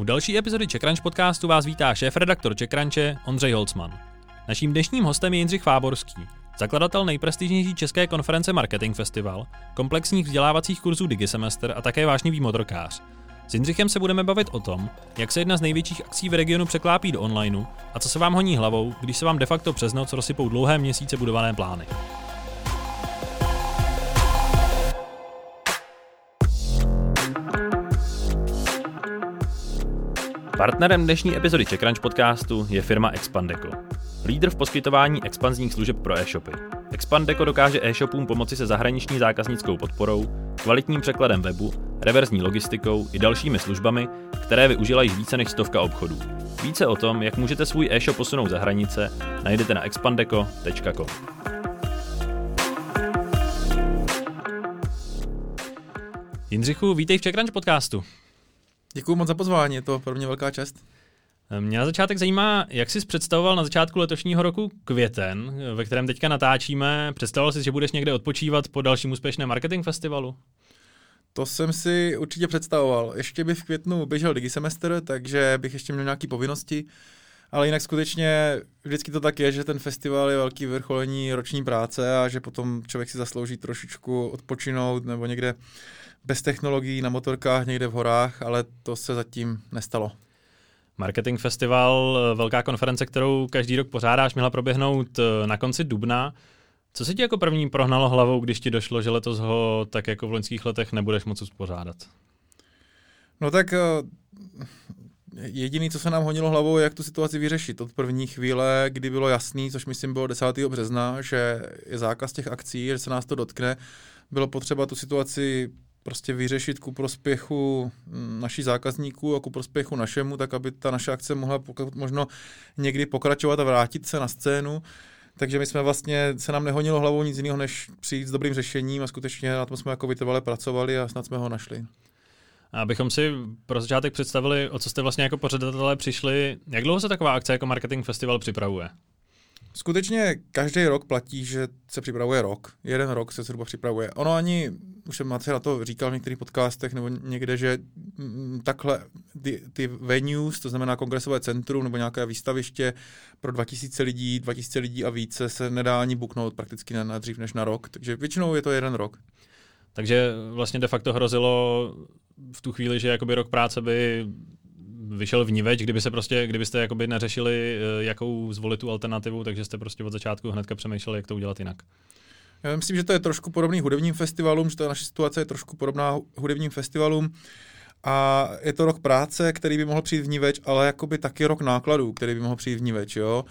U další epizody CzechCrunch podcastu vás vítá šéf-redaktor CzechCrunche Ondřej Holcman. Naším dnešním hostem je Jindřich Fáborský, zakladatel nejprestižnější české konference Marketing Festival, komplexních vzdělávacích kurzů DigiSemester a také vášnivý motorkář. S Jindřichem se budeme bavit o tom, jak se jedna z největších akcí v regionu překlápí do onlineu a co se vám honí hlavou, když se vám de facto přes noc rozsypou dlouhé měsíce budované plány. Partnerem dnešní epizody CzechCrunch podcastu je firma Expandeco. Lídr v poskytování expanzních služeb pro e-shopy. Expandeco dokáže e-shopům pomoci se zahraniční zákaznickou podporou, kvalitním překladem webu, reverzní logistikou i dalšími službami, které využila již více než stovka obchodů. Více o tom, jak můžete svůj e-shop posunout za hranice, najdete na expandeco.com. Jindřichu, vítej v CzechCrunch podcastu. Děkuji moc za pozvání, je to pro mě velká čest. Mě na začátek zajímá, jak jsi představoval na začátku letošního roku květen, ve kterém teďka natáčíme. Představoval jsi, že budeš někde odpočívat po dalším úspěšném marketing festivalu? To jsem si určitě představoval. Ještě by v květnu běžel digisemestr, takže bych ještě měl nějaké povinnosti. Ale jinak skutečně vždycky to tak je, že ten festival je velký vrcholení roční práce a že potom člověk si zaslouží trošičku odpočinout nebo někde bez technologií na motorkách někde v horách, ale to se zatím nestalo. Marketing Festival, velká konference, kterou každý rok pořádáš, měla proběhnout eh, na konci dubna. Co se ti jako první prohnalo hlavou, když ti došlo, že letos ho tak jako v loňských letech nebudeš moc uspořádat? No tak eh, jediný, co se nám honilo hlavou, je, jak tu situaci vyřešit. Od první chvíle, kdy bylo jasný, což myslím bylo 10. března, že je zákaz těch akcí, že se nás to dotkne, bylo potřeba tu situaci prostě vyřešit ku prospěchu mm, naší zákazníků a ku prospěchu našemu, tak aby ta naše akce mohla pokud možno někdy pokračovat a vrátit se na scénu. Takže my jsme vlastně, se nám nehonilo hlavou nic jiného, než přijít s dobrým řešením a skutečně na tom jsme jako vytrvale pracovali a snad jsme ho našli. Abychom si pro začátek představili, o co jste vlastně jako pořadatelé přišli, jak dlouho se taková akce jako Marketing Festival připravuje? Skutečně každý rok platí, že se připravuje rok. Jeden rok se zhruba připravuje. Ono ani, už jsem Matře na to říkal v některých podcastech nebo někde, že mm, takhle ty, ty venues, to znamená kongresové centrum nebo nějaké výstaviště pro 2000 lidí, 2000 lidí a více se nedá ani buknout prakticky na, na dřív než na rok. Takže většinou je to jeden rok. Takže vlastně de facto hrozilo v tu chvíli, že jakoby rok práce by vyšel vníveč, kdyby se prostě, kdybyste jakoby neřešili, eh, jakou zvolit tu alternativu, takže jste prostě od začátku hnedka přemýšleli, jak to udělat jinak. Já myslím, že to je trošku podobný hudebním festivalům, že ta naše situace je trošku podobná hudebním festivalům. A je to rok práce, který by mohl přijít vníveč, ale jakoby taky rok nákladů, který by mohl přijít vníveč, jo.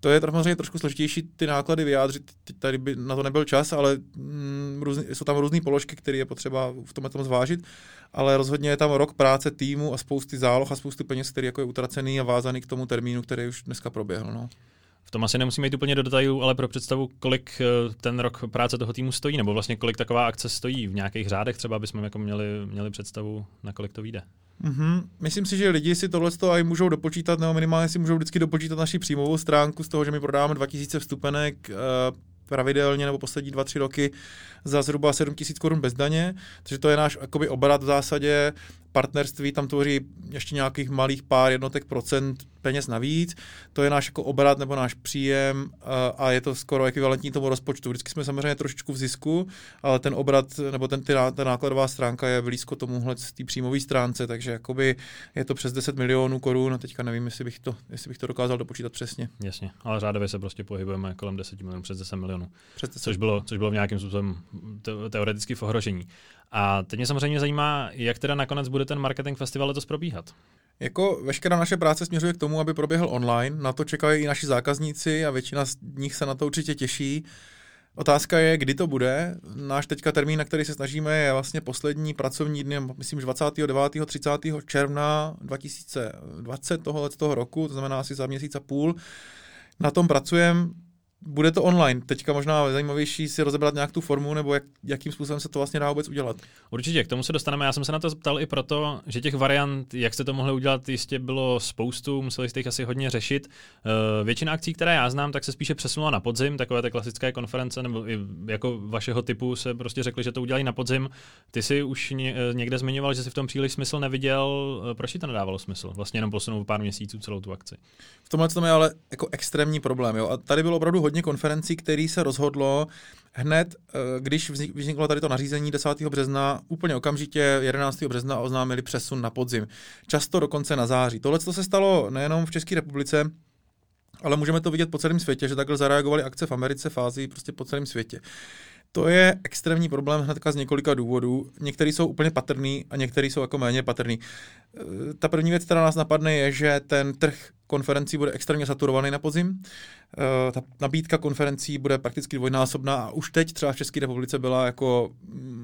To je samozřejmě trošku složitější ty náklady vyjádřit, tady by na to nebyl čas, ale mm, různý, jsou tam různé položky, které je potřeba v tomhle tom zvážit, ale rozhodně je tam rok práce týmu a spousty záloh a spousty peněz, který jako je utracený a vázaný k tomu termínu, který už dneska proběhl. No. V tom asi nemusíme jít úplně do detailů, ale pro představu, kolik eh, ten rok práce toho týmu stojí, nebo vlastně kolik taková akce stojí v nějakých řádech, třeba bychom jako měli, měli představu, na kolik to vyjde. Mm-hmm. Myslím si, že lidi si tohle i můžou dopočítat, nebo minimálně si můžou vždycky dopočítat naši příjmovou stránku z toho, že my prodáváme 2000 vstupenek uh, pravidelně nebo poslední dva, tři roky za zhruba 7 000 korun bez daně, takže to je náš jakoby, obrat v zásadě partnerství tam tvoří ještě nějakých malých pár jednotek procent peněz navíc. To je náš jako obrat nebo náš příjem a je to skoro ekvivalentní tomu rozpočtu. Vždycky jsme samozřejmě trošičku v zisku, ale ten obrat nebo ten, ta nákladová stránka je blízko tomuhle z té příjmové stránce, takže jakoby je to přes 10 milionů korun a teďka nevím, jestli bych to, jestli bych to dokázal dopočítat přesně. Jasně, ale řádově se prostě pohybujeme kolem 10 milionů, přes 10 milionů. Přes 10. Což, bylo, což bylo v nějakým způsobem teoreticky v ohrožení. A teď mě samozřejmě zajímá, jak teda nakonec bude ten marketing festival letos probíhat. Jako veškerá naše práce směřuje k tomu, aby proběhl online. Na to čekají i naši zákazníci a většina z nich se na to určitě těší. Otázka je, kdy to bude. Náš teďka termín, na který se snažíme, je vlastně poslední pracovní dny, myslím, 29. 30. června 2020 tohoto roku, to znamená asi za měsíc a půl. Na tom pracujeme bude to online. Teďka možná zajímavější si rozebrat nějak tu formu, nebo jak, jakým způsobem se to vlastně dá vůbec udělat. Určitě, k tomu se dostaneme. Já jsem se na to ptal i proto, že těch variant, jak se to mohli udělat, jistě bylo spoustu, museli jste jich asi hodně řešit. Uh, většina akcí, které já znám, tak se spíše přesunula na podzim, takové ty klasické konference, nebo i jako vašeho typu se prostě řekli, že to udělají na podzim. Ty si už eh, někde zmiňoval, že si v tom příliš smysl neviděl. Eh, proč ti to nedávalo smysl? Vlastně jenom posunout pár měsíců celou tu akci. V tomhle tom je ale jako extrémní problém. Jo? A tady bylo opravdu hodně konferencí, který se rozhodlo hned, eh, když vzniklo tady to nařízení 10. března, úplně okamžitě 11. března oznámili přesun na podzim. Často dokonce na září. Tohle se stalo nejenom v České republice, ale můžeme to vidět po celém světě, že takhle zareagovali akce v Americe, v Ázii, prostě po celém světě. To je extrémní problém hnedka z několika důvodů. Některý jsou úplně patrný a některý jsou jako méně patrný. Eh, ta první věc, která nás napadne, je, že ten trh konferencí bude extrémně saturovaný na podzim. Eh, ta nabídka konferencí bude prakticky dvojnásobná a už teď třeba v České republice byla jako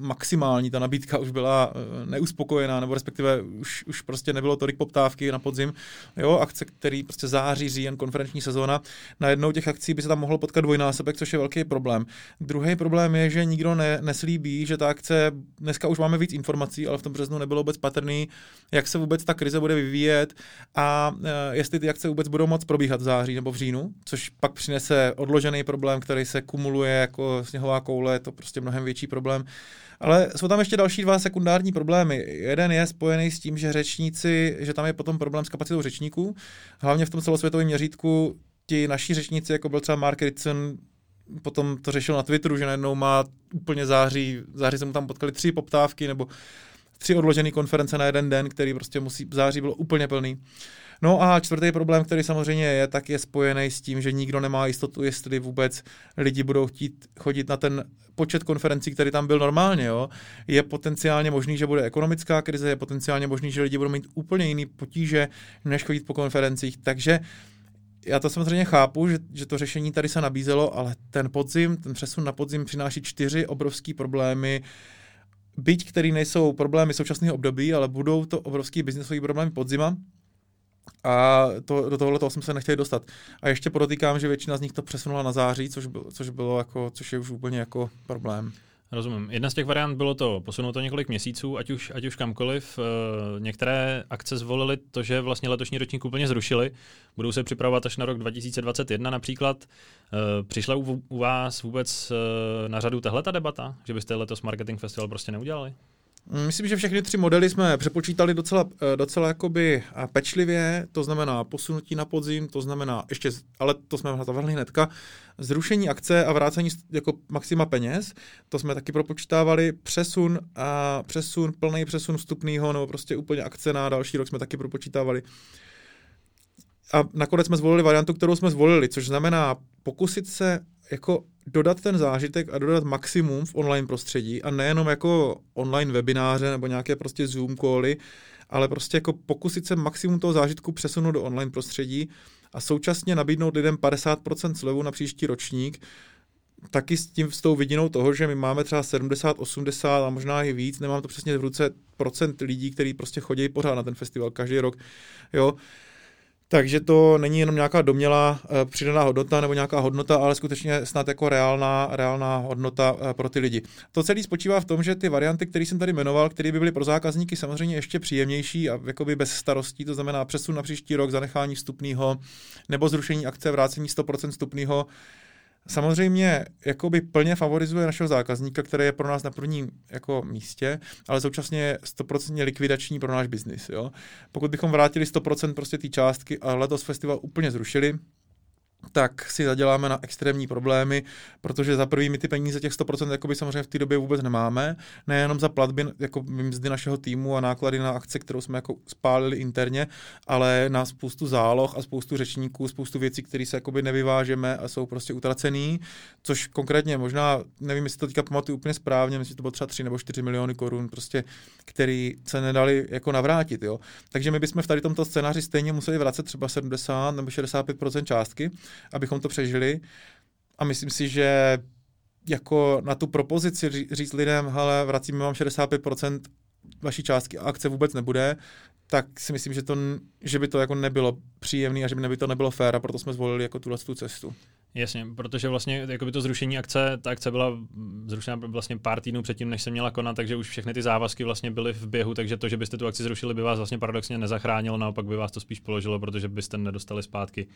maximální, ta nabídka už byla eh, neuspokojená, nebo respektive už, už prostě nebylo tolik poptávky na podzim. Jo, akce, který prostě září, říjen, konferenční sezóna, na jednou těch akcí by se tam mohlo potkat dvojnásobek, což je velký problém. Druhý problém je, že nikdo ne, neslíbí, že ta akce, dneska už máme víc informací, ale v tom březnu nebylo vůbec patrný, jak se vůbec ta krize bude vyvíjet a uh, jestli ty akce vůbec budou moc probíhat v září nebo v říjnu, což pak přinese odložený problém, který se kumuluje jako sněhová koule, je to prostě mnohem větší problém. Ale jsou tam ještě další dva sekundární problémy. Jeden je spojený s tím, že řečníci, že tam je potom problém s kapacitou řečníků. Hlavně v tom celosvětovém měřítku ti naši řečníci, jako byl třeba Mark Ritson, potom to řešil na Twitteru, že najednou má úplně září, září se mu tam potkali tři poptávky nebo tři odložené konference na jeden den, který prostě musí, v září bylo úplně plný. No a čtvrtý problém, který samozřejmě je, tak je spojený s tím, že nikdo nemá jistotu, jestli vůbec lidi budou chtít chodit na ten počet konferencí, který tam byl normálně. Jo. Je potenciálně možný, že bude ekonomická krize, je potenciálně možný, že lidi budou mít úplně jiný potíže, než chodit po konferencích. Takže já to samozřejmě chápu, že, že to řešení tady se nabízelo, ale ten podzim, ten přesun na podzim přináší čtyři obrovský problémy, byť který nejsou problémy současného období, ale budou to obrovský biznesový problémy podzima, a to, do tohohle toho jsem se nechtěl dostat. A ještě podotýkám, že většina z nich to přesunula na září, což bylo, což bylo jako, což je už úplně jako problém. Rozumím. Jedna z těch variant bylo to posunout to několik měsíců, ať už, ať už kamkoliv. E, některé akce zvolili to, že vlastně letošní ročník úplně zrušili. Budou se připravovat až na rok 2021 například. E, přišla u, vás vůbec e, na řadu tahle debata, že byste letos Marketing Festival prostě neudělali? Mm, myslím, že všechny tři modely jsme přepočítali docela, eh, docela jakoby eh, pečlivě, to znamená posunutí na podzim, to znamená ještě, ale to jsme nastavili hnedka, zrušení akce a vrácení jako maxima peněz, to jsme taky propočítávali, přesun a přesun, plný přesun vstupného, nebo prostě úplně akce na další rok jsme taky propočítávali. A nakonec jsme zvolili variantu, kterou jsme zvolili, což znamená pokusit se jako dodat ten zážitek a dodat maximum v online prostředí a nejenom jako online webináře nebo nějaké prostě Zoom cally, ale prostě jako pokusit se maximum toho zážitku přesunout do online prostředí a současně nabídnout lidem 50% slevu na příští ročník, taky s tím s tou vidinou toho, že my máme třeba 70, 80 a možná i víc, nemám to přesně v ruce, procent lidí, kteří prostě chodí pořád na ten festival každý rok, jo, takže to není jenom nějaká domělá uh, přidaná hodnota nebo nějaká hodnota, ale skutečně snad jako reálná, reálná hodnota uh, pro ty lidi. To celé spočívá v tom, že ty varianty, které jsem tady jmenoval, které by byly pro zákazníky samozřejmě ještě příjemnější a jakoby bez starostí, to znamená přesun na příští rok, zanechání vstupného nebo zrušení akce, vrácení 100% vstupného, samozřejmě jakoby plně favorizuje našeho zákazníka, který je pro nás na prvním jako místě, ale současně je 100% likvidační pro náš biznis. Pokud bychom vrátili 100% prostě té částky a letos festival úplně zrušili, tak si zaděláme na extrémní problémy, protože za prvý my ty peníze těch 100% jakoby samozřejmě v té době vůbec nemáme, nejenom za platby jako mzdy našeho týmu a náklady na akce, kterou jsme jako spálili interně, ale na spoustu záloh a spoustu řečníků, spoustu věcí, které se jakoby nevyvážeme a jsou prostě utracený, což konkrétně možná, nevím, jestli to teďka pamatuju úplně správně, myslím, že to bylo třeba 3 nebo 4 miliony korun, prostě, který se nedali jako navrátit. Jo. Takže my bychom v tady tomto scénáři stejně museli vracet třeba 70 nebo 65% částky, abychom to přežili. A myslím si, že jako na tu propozici říct lidem, hele, vracíme vám 65% vaší částky a akce vůbec nebude, tak si myslím, že, to, že by to jako nebylo příjemné a že by to nebylo fér a proto jsme zvolili jako tuhle tu cestu. Jasně, protože vlastně by to zrušení akce, ta akce byla zrušena vlastně pár týdnů předtím, než se měla konat, takže už všechny ty závazky vlastně byly v běhu, takže to, že byste tu akci zrušili, by vás vlastně paradoxně nezachránilo, naopak by vás to spíš položilo, protože byste nedostali zpátky.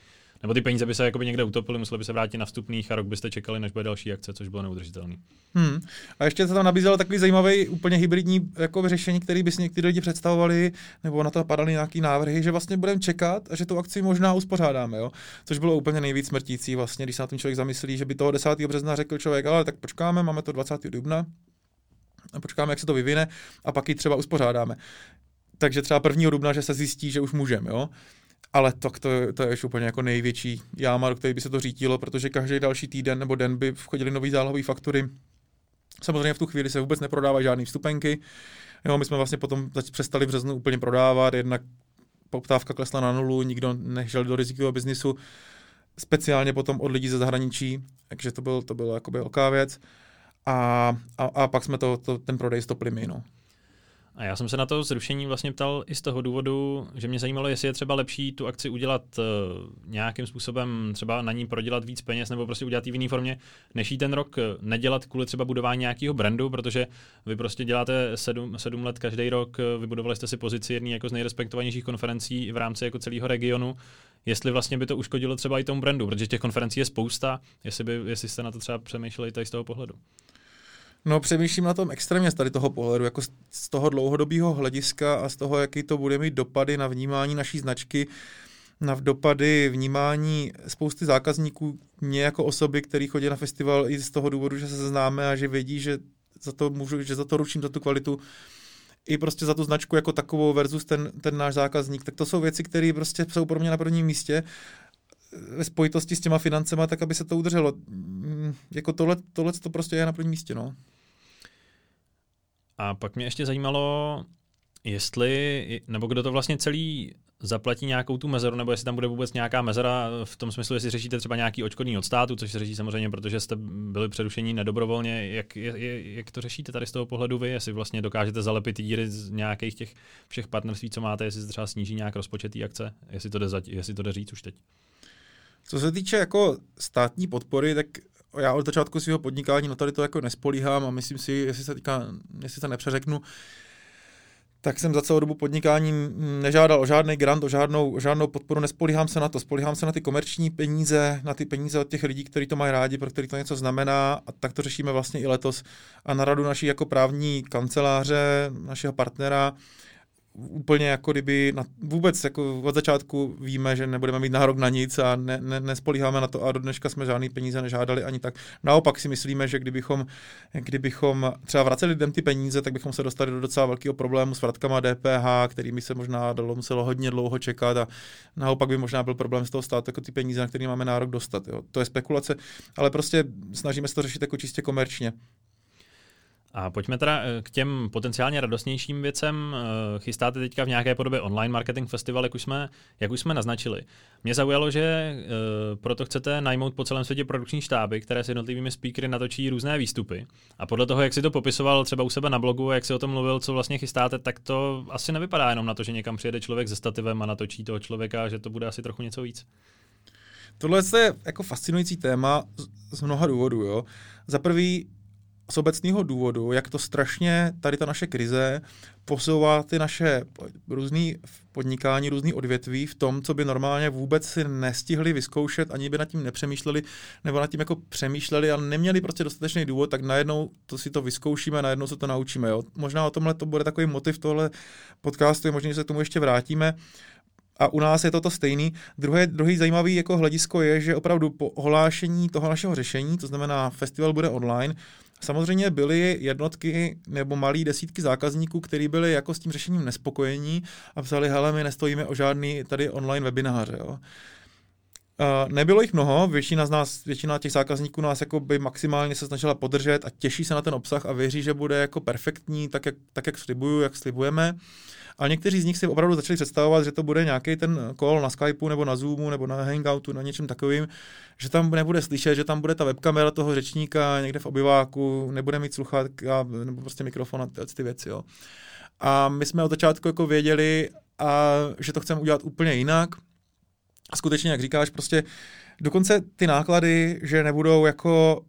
Nebo ty peníze by se jakoby někde utopily, museli by se vrátit na vstupných a rok byste čekali, než bude další akce, což bylo neudržitelné. Hmm. A ještě se tam nabízelo takový zajímavý, úplně hybridní jako řešení, který by si někteří lidi představovali, nebo na to padaly nějaký návrhy, že vlastně budeme čekat a že tu akci možná uspořádáme, jo? což bylo úplně nejvíc smrtící vlastně, když se na tom člověk zamyslí, že by toho 10. března řekl člověk, ale tak počkáme, máme to 20. dubna, a počkáme, jak se to vyvine a pak ji třeba uspořádáme. Takže třeba 1. dubna, že se zjistí, že už můžeme. Ale to, to, to je už úplně jako největší jáma, do které by se to řítilo, protože každý další týden nebo den by vchodili nový zálohové faktury. Samozřejmě v tu chvíli se vůbec neprodávají žádné vstupenky. Jo, my jsme vlastně potom přestali v březnu úplně prodávat, jednak poptávka klesla na nulu, nikdo nešel do rizikového biznisu, speciálně potom od lidí ze zahraničí, takže to, byl, to byla jakoby velká věc. A, a, a pak jsme to, to, ten prodej stopli my. No. A já jsem se na to zrušení vlastně ptal i z toho důvodu, že mě zajímalo, jestli je třeba lepší tu akci udělat uh, nějakým způsobem, třeba na ní prodělat víc peněz, nebo prostě udělat ji v jiné formě, než jí ten rok nedělat kvůli třeba budování nějakého brandu, protože vy prostě děláte sedm, sedm let každý rok, eh, vybudovali jste si pozici jedné jako z nejrespektovanějších konferencí v rámci jako celého regionu, jestli vlastně by to uškodilo třeba i tomu brandu, protože těch konferencí je spousta, jestli, by, jestli jste na to třeba přemýšleli tady z toho pohledu. No přemýšlím na tom extrémně z tady toho pohledu, jako z toho dlouhodobého hlediska a z toho, jaký to bude mít dopady na vnímání naší značky, na dopady vnímání spousty zákazníků, mě jako osoby, který chodí na festival i z toho důvodu, že se známe a že vědí, že za to můžu, že za to ručím za tu kvalitu, i prostě za tu značku jako takovou versus ten, ten náš zákazník, tak to jsou věci, které prostě jsou pro mě na prvním místě ve spojitosti s těma financema, tak aby se to udrželo. Mm, jako tohle, tohle to prostě je na prvním místě, no. A pak mě ještě zajímalo, jestli, nebo kdo to vlastně celý zaplatí nějakou tu mezeru, nebo jestli tam bude vůbec nějaká mezera v tom smyslu, jestli řešíte třeba nějaký očkodný od státu, což se řeší samozřejmě, protože jste byli přerušení nedobrovolně. Jak, je, jak to řešíte tady z toho pohledu vy? Jestli vlastně dokážete zalepit díry z nějakých těch všech partnerství, co máte, jestli se třeba sníží nějak rozpočet té akce, jestli to, jde, jestli to jde říct už teď? Co se týče jako státní podpory, tak já od začátku svého podnikání na tady to jako nespolíhám a myslím si, jestli se, týká, jestli se nepřeřeknu, tak jsem za celou dobu podnikání nežádal o žádný grant, o žádnou, o žádnou podporu, nespolíhám se na to, spolíhám se na ty komerční peníze, na ty peníze od těch lidí, kteří to mají rádi, pro který to něco znamená. A tak to řešíme vlastně i letos. A na radu naší jako právní kanceláře, našeho partnera, úplně jako kdyby na, vůbec jako od začátku víme, že nebudeme mít nárok na nic a ne, ne, nespolíháme na to a do dneška jsme žádný peníze nežádali ani tak. Naopak si myslíme, že kdybychom, kdybychom třeba vraceli lidem ty peníze, tak bychom se dostali do docela velkého problému s vratkama DPH, kterými se možná dalo muselo hodně dlouho čekat a naopak by možná byl problém z toho státu, jako ty peníze, na které máme nárok dostat. Jo. To je spekulace, ale prostě snažíme se to řešit jako čistě komerčně. A pojďme teda eh, k těm potenciálně radostnějším věcem. Eh, chystáte teďka v nějaké podobě online marketing festival, jak už jsme, jak už jsme naznačili. Mě zaujalo, že eh, proto chcete najmout po celém světě produkční štáby, které s jednotlivými speakery natočí různé výstupy. A podle toho, jak si to popisoval třeba u sebe na blogu, jak si o tom mluvil, co vlastně chystáte, tak to asi nevypadá jenom na to, že někam přijede člověk se stativem a natočí toho člověka, že to bude asi trochu něco víc. Tohle je jako fascinující téma z mnoha důvodů. Jo. Za prvý, z obecného důvodu, jak to strašně tady ta naše krize posouvá ty naše různé podnikání, různé odvětví v tom, co by normálně vůbec si nestihli vyzkoušet, ani by nad tím nepřemýšleli, nebo nad tím jako přemýšleli a neměli prostě dostatečný důvod, tak najednou to si to vyzkoušíme, najednou se to naučíme. Jo. Možná o tomhle to bude takový motiv tohle podcastu, je možné, že se k tomu ještě vrátíme. A u nás je to to stejný. Druhé, druhý zajímavý jako hledisko je, že opravdu po ohlášení toho našeho řešení, to znamená festival bude online, Samozřejmě byly jednotky nebo malé desítky zákazníků, kteří byli jako s tím řešením nespokojení a psali, hele, my nestojíme o žádný tady online webináře. Jo. Nebylo jich mnoho, většina z nás, většina těch zákazníků nás jako by maximálně se snažila podržet a těší se na ten obsah a věří, že bude jako perfektní, tak jak, tak jak slibuju, jak slibujeme. A někteří z nich si opravdu začali představovat, že to bude nějaký ten call na Skypeu nebo na Zoomu nebo na Hangoutu, na něčem takovým, že tam nebude slyšet, že tam bude ta webkamera toho řečníka někde v obyváku, nebude mít sluchátka nebo prostě mikrofon a ty věci. Jo. A my jsme od začátku jako věděli, a, že to chceme udělat úplně jinak. A skutečně, jak říkáš, prostě dokonce ty náklady, že nebudou jako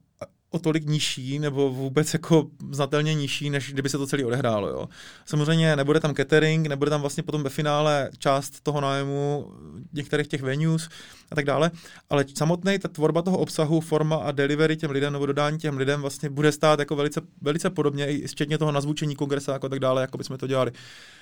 o tolik nižší, nebo vůbec jako znatelně nižší, než kdyby se to celé odehrálo. Jo. Samozřejmě nebude tam catering, nebude tam vlastně potom ve finále část toho nájmu některých těch venues a tak dále, ale samotný ta tvorba toho obsahu, forma a delivery těm lidem nebo dodání těm lidem vlastně bude stát jako velice, velice podobně, i včetně toho nazvučení kongresa jako tak dále, jako bychom to dělali.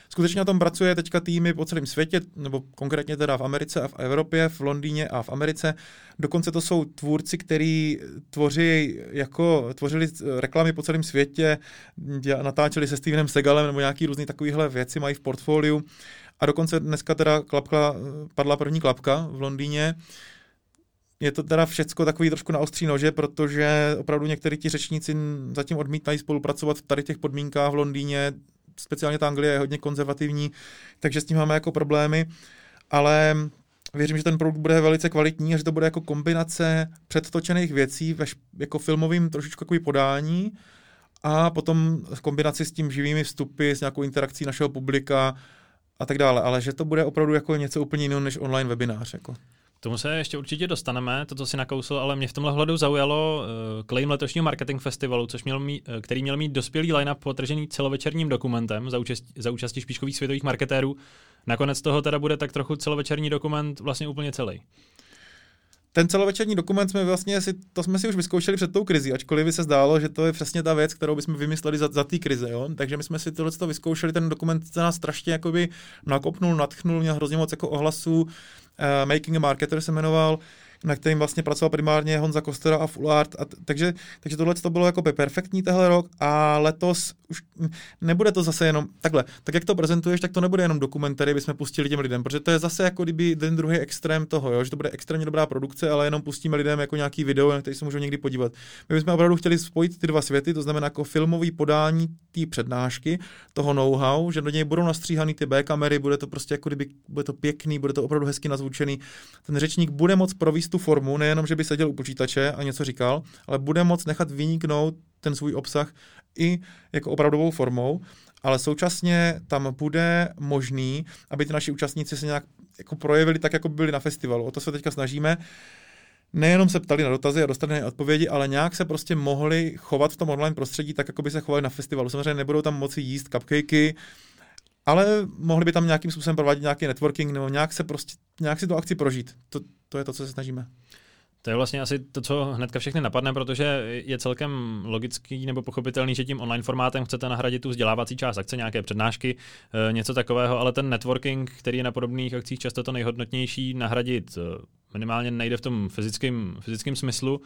Skutečně na tom pracuje teďka týmy po celém světě, nebo konkrétně teda v Americe a v Evropě, v Londýně a v Americe. Dokonce to jsou tvůrci, kteří tvoří jako, tvořili reklamy po celém světě, natáčeli se Stevenem Segalem nebo nějaký různý takovýhle věci mají v portfoliu. A dokonce dneska teda klapka, padla první klapka v Londýně, je to teda všecko takový trošku na ostří nože, protože opravdu někteří ti řečníci zatím odmítají spolupracovat v tady těch podmínkách v Londýně, speciálně ta Anglie je hodně konzervativní, takže s tím máme jako problémy, ale věřím, že ten produkt bude velice kvalitní a že to bude jako kombinace předtočených věcí ve jako filmovým trošičku takový podání a potom v kombinaci s tím živými vstupy, s nějakou interakcí našeho publika a tak dále, ale že to bude opravdu jako něco úplně jiného než online webinář. Jako tomu se ještě určitě dostaneme, to, co si nakousl, ale mě v tomhle hledu zaujalo uh, claim letošního marketing festivalu, což měl mít, uh, který měl mít dospělý line-up potržený celovečerním dokumentem za, účast, za účastí špičkových světových marketérů. Nakonec toho teda bude tak trochu celovečerní dokument vlastně úplně celý. Ten celovečerní dokument jsme vlastně si, to jsme si už vyzkoušeli před tou krizi, ačkoliv by se zdálo, že to je přesně ta věc, kterou bychom vymysleli za, za té krize. Jo? Takže my jsme si tohle vyzkoušeli, ten dokument se nás strašně jakoby nakopnul, natchnul, měl hrozně moc jako ohlasů, uh, Making a Marketer se jmenoval, na kterým vlastně pracoval primárně Honza Kostera a Full Art. A t- takže, takže tohle to bylo jako perfektní tehle rok a letos už nebude to zase jenom takhle. Tak jak to prezentuješ, tak to nebude jenom dokument, který bychom pustili těm lidem, protože to je zase jako kdyby ten druhý extrém toho, jo? že to bude extrémně dobrá produkce, ale jenom pustíme lidem jako nějaký video, na který se můžou někdy podívat. My bychom opravdu chtěli spojit ty dva světy, to znamená jako filmový podání té přednášky, toho know-how, že do něj budou nastříhaný ty B kamery, bude to prostě jako kdyby, bude to pěkný, bude to opravdu hezky nazvučený. Ten řečník bude moc províst tu formu, nejenom, že by seděl u počítače a něco říkal, ale bude moc nechat vyniknout ten svůj obsah i jako opravdovou formou, ale současně tam bude možný, aby ty naši účastníci se nějak jako projevili tak, jako by byli na festivalu. O to se teďka snažíme. Nejenom se ptali na dotazy a dostali na odpovědi, ale nějak se prostě mohli chovat v tom online prostředí tak, jako by se chovali na festivalu. Samozřejmě nebudou tam moci jíst cupcakey, ale mohli by tam nějakým způsobem provádět nějaký networking nebo nějak se prostě, nějak si tu akci prožít. To, to je to, co se snažíme. To je vlastně asi to, co hnedka všechny napadne, protože je celkem logický nebo pochopitelný, že tím online formátem chcete nahradit tu vzdělávací část akce, nějaké přednášky, eh, něco takového, ale ten networking, který je na podobných akcích často to nejhodnotnější, nahradit eh, minimálně nejde v tom fyzickém, fyzickém smyslu.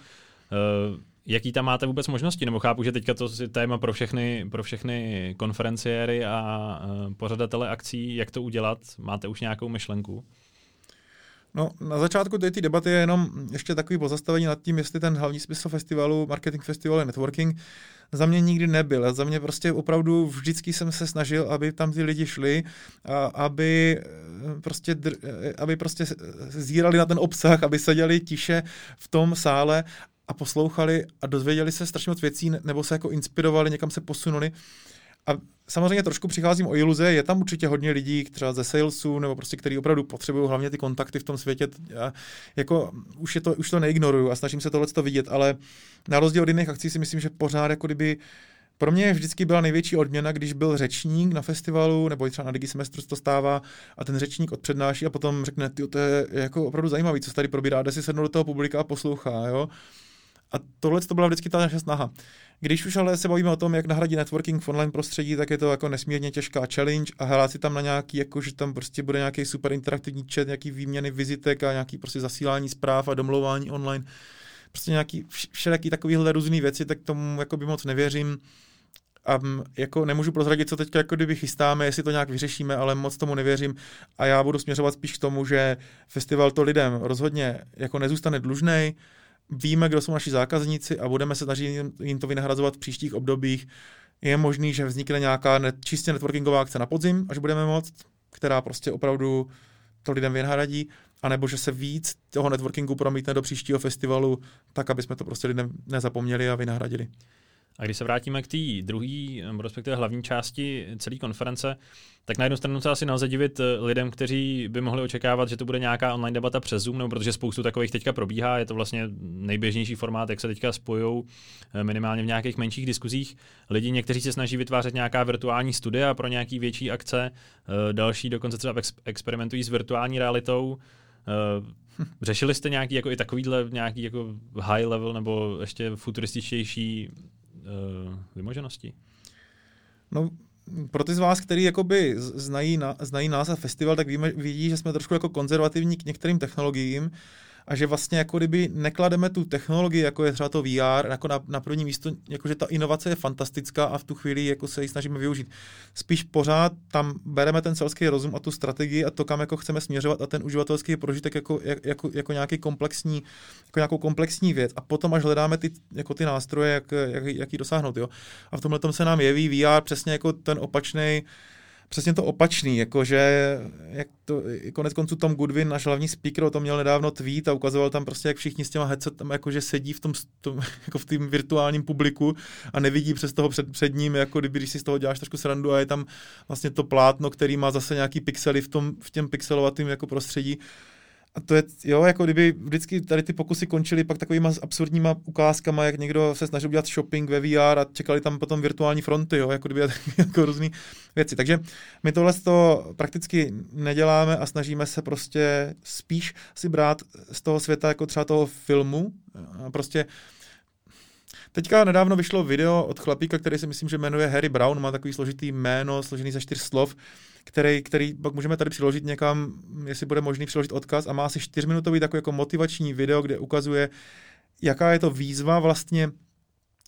Eh, jaký tam máte vůbec možnosti? Nebo chápu, že teďka to je téma pro všechny, pro všechny konferenciéry a pořadatele akcí, jak to udělat? Máte už nějakou myšlenku? No, na začátku té debaty je jenom ještě takový pozastavení nad tím, jestli ten hlavní smysl festivalu, marketing festival je networking. Za mě nikdy nebyl. Za mě prostě opravdu vždycky jsem se snažil, aby tam ty lidi šli, a aby eh, prostě, eh, aby prostě zírali na ten obsah, aby seděli tiše v tom sále a poslouchali a dozvěděli se strašně moc věcí, nebo se jako inspirovali, někam se posunuli. A samozřejmě trošku přicházím o iluze, je tam určitě hodně lidí, třeba ze salesu, nebo prostě, kteří opravdu potřebují hlavně ty kontakty v tom světě. Já, jako, už, je to, už to neignoruju a snažím se tohle to vidět, ale na rozdíl od jiných akcí si myslím, že pořád jako kdyby pro mě vždycky byla největší odměna, když byl řečník na festivalu, nebo třeba na Digi semestru to stává a ten řečník odpřednáší a potom řekne, ty to je jako opravdu zajímavý, co se tady probírá, jde si sednout do toho publika a poslouchá, jo. A tohle to byla vždycky ta naše snaha. Když už ale se bavíme o tom, jak nahradit networking v online prostředí, tak je to jako nesmírně těžká challenge a hrát si tam na nějaký, jako že tam prostě bude nějaký super interaktivní chat, nějaký výměny vizitek a nějaký prostě zasílání zpráv a domlouvání online. Prostě nějaký všelijaký takovýhle různý věci, tak tomu jako by moc nevěřím. A jako nemůžu prozradit, co teď jako kdyby chystáme, jestli to nějak vyřešíme, ale moc tomu nevěřím. A já budu směřovat spíš k tomu, že festival to lidem rozhodně jako nezůstane dlužnej, víme, kdo jsou naši zákazníci a budeme se snažit jim to vynahrazovat v příštích obdobích. Je možný, že vznikne nějaká net, čistě networkingová akce na podzim, až budeme moct, která prostě opravdu to lidem vynahradí, anebo že se víc toho networkingu promítne do příštího festivalu, tak aby jsme to prostě lidem nezapomněli a vynahradili. A když se vrátíme k té druhé, respektive hlavní části celé konference, tak na jednu stranu se asi nelze divit eh, lidem, kteří by mohli očekávat, že to bude nějaká online debata přes Zoom, nebo protože spoustu takových teďka probíhá, je to vlastně nejběžnější formát, jak se teďka spojují eh, minimálně v nějakých menších diskuzích. Lidi, někteří se snaží vytvářet nějaká virtuální studia pro nějaký větší akce, eh, další dokonce třeba experimentují s virtuální realitou. Řešili jste nějaký jako i takovýhle nějaký jako high level nebo ještě futurističtější vymoženosti? No, pro ty z vás, kteří jakoby znají, na, znají nás a festival, tak víme, vidí, že jsme trošku jako konzervativní k některým technologiím a že vlastně jako kdyby neklademe tu technologii, jako je třeba to VR, jako na, na první místo, jakože ta inovace je fantastická a v tu chvíli jako se ji snažíme využít. Spíš pořád tam bereme ten selský rozum a tu strategii a to, kam jako chceme směřovat a ten uživatelský prožitek jako, jako, jako nějaký komplexní, jako nějakou komplexní věc a potom až hledáme ty, jako ty nástroje, jak, jak, jak ji dosáhnout. Jo? A v tomhle tom se nám jeví VR přesně jako ten opačný přesně to opačný, jakože jak to, konec konců Tom Goodwin, náš hlavní speaker, o tom měl nedávno tweet a ukazoval tam prostě, jak všichni s těma headsetem jakože sedí v tom, tom jako v tom virtuálním publiku a nevidí přes toho před, před ním, jako kdyby, když si z toho děláš trošku srandu a je tam vlastně to plátno, který má zase nějaký pixely v tom, v těm pixelovatým jako prostředí a to je, jo, jako kdyby vždycky tady ty pokusy končily pak takovýma absurdníma ukázkama, jak někdo se snažil udělat shopping ve VR a čekali tam potom virtuální fronty, jo, jako kdyby jako různé věci. Takže my tohle to prakticky neděláme a snažíme se prostě spíš si brát z toho světa jako třeba toho filmu a prostě Teďka nedávno vyšlo video od chlapíka, který si myslím, že jmenuje Harry Brown, má takový složitý jméno, složený ze čtyř slov, který, který pak můžeme tady přiložit někam, jestli bude možný přiložit odkaz a má asi čtyřminutový takový jako motivační video, kde ukazuje, jaká je to výzva vlastně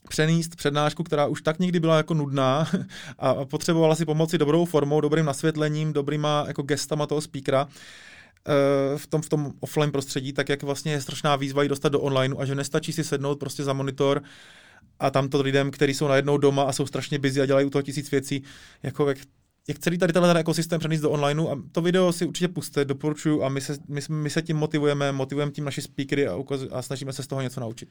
přenést přednášku, která už tak někdy byla jako nudná a potřebovala si pomoci dobrou formou, dobrým nasvětlením, dobrýma jako gestama toho speakera eh, v tom, v tom offline prostředí, tak jak vlastně je strašná výzva ji dostat do online a že nestačí si sednout prostě za monitor a tamto lidem, kteří jsou najednou doma a jsou strašně busy a dělají u toho tisíc věcí, jako jak jak celý tady tenhle ekosystém přenést do onlineu a to video si určitě puste, doporučuju a my se, my, my se tím motivujeme, motivujeme tím naši speakery a, ukaz, a snažíme se z toho něco naučit.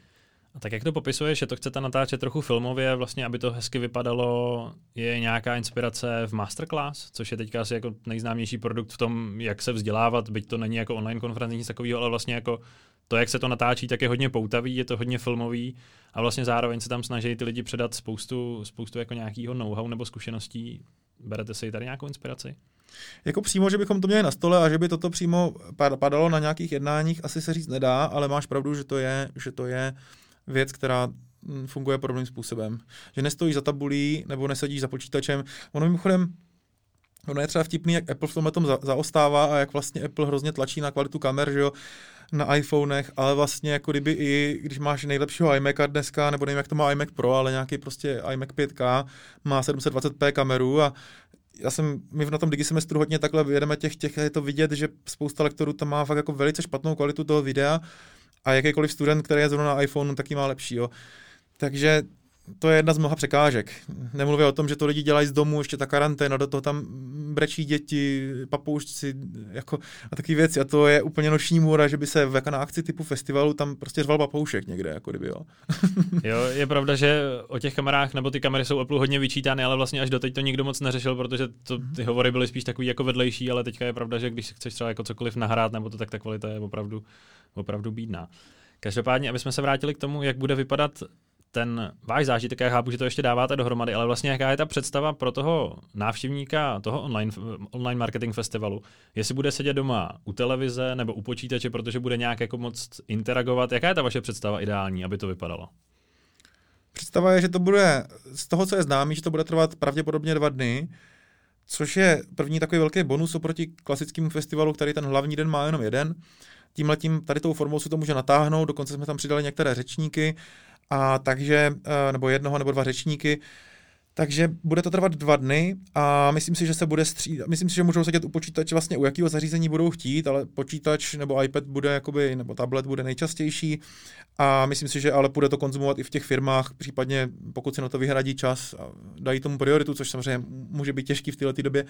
A tak jak to popisuješ, že to chcete natáčet trochu filmově, vlastně, aby to hezky vypadalo, je nějaká inspirace v Masterclass, což je teďka asi jako nejznámější produkt v tom, jak se vzdělávat, byť to není jako online konferenci nic takového, ale vlastně jako to, jak se to natáčí, tak je hodně poutavý, je to hodně filmový a vlastně zároveň se tam snaží ty lidi předat spoustu, spoustu jako nějakého know-how nebo zkušeností Berete si tady nějakou inspiraci? Jako přímo, že bychom to měli na stole a že by toto přímo padalo na nějakých jednáních, asi se říct nedá, ale máš pravdu, že to je, že to je věc, která mm, funguje podobným způsobem. Že nestojíš za tabulí nebo nesedíš za počítačem. Ono mimochodem, ono je třeba vtipný, jak Apple v tomhle tom zaostává a jak vlastně Apple hrozně tlačí na kvalitu kamer, že jo, na iPhonech, ale vlastně jako kdyby i, když máš nejlepšího iMaca dneska, nebo nevím, jak to má iMac Pro, ale nějaký prostě iMac 5K má 720p kameru a já jsem, my na tom digisemestru hodně takhle jedeme těch, těch, je to vidět, že spousta lektorů tam má fakt jako velice špatnou kvalitu toho videa a jakýkoliv student, který je zrovna na iPhone, taky má lepší, jo. Takže to je jedna z mnoha překážek. Nemluvě o tom, že to lidi dělají z domu, ještě ta karanténa, do toho tam brečí děti, papoušci jako, a takové věci. A to je úplně noční můra, že by se jako na akci typu festivalu tam prostě řval papoušek někde, jako kdyby, jo. jo, je pravda, že o těch kamerách, nebo ty kamery jsou Apple hodně vyčítány, ale vlastně až doteď to nikdo moc neřešil, protože to, ty hovory byly spíš takový jako vedlejší, ale teďka je pravda, že když chceš třeba jako cokoliv nahrát, nebo to tak ta kvalita je opravdu, opravdu bídná. Každopádně, aby jsme se vrátili k tomu, jak bude vypadat ten váš zážitek, já chápu, že to ještě dáváte dohromady, ale vlastně jaká je ta představa pro toho návštěvníka toho online, online marketing festivalu? Jestli bude sedět doma u televize nebo u počítače, protože bude nějak jako moc interagovat, jaká je ta vaše představa ideální, aby to vypadalo? Představa je, že to bude, z toho, co je známý, že to bude trvat pravděpodobně dva dny, což je první takový velký bonus oproti klasickému festivalu, který ten hlavní den má jenom jeden. Tímhle tím, tady tou formou se to může natáhnout, dokonce jsme tam přidali některé řečníky, a takže, eh, nebo jednoho nebo dva řečníky, takže bude to trvat dva dny a myslím si, že se bude střídat. Myslím si, že můžou sedět u počítače vlastně u jakého zařízení budou chtít, ale počítač nebo iPad bude jakoby, nebo tablet bude nejčastější a myslím si, že ale bude to konzumovat i v těch firmách, případně pokud si na to vyhradí čas a dají tomu prioritu, což samozřejmě může být těžký v této době,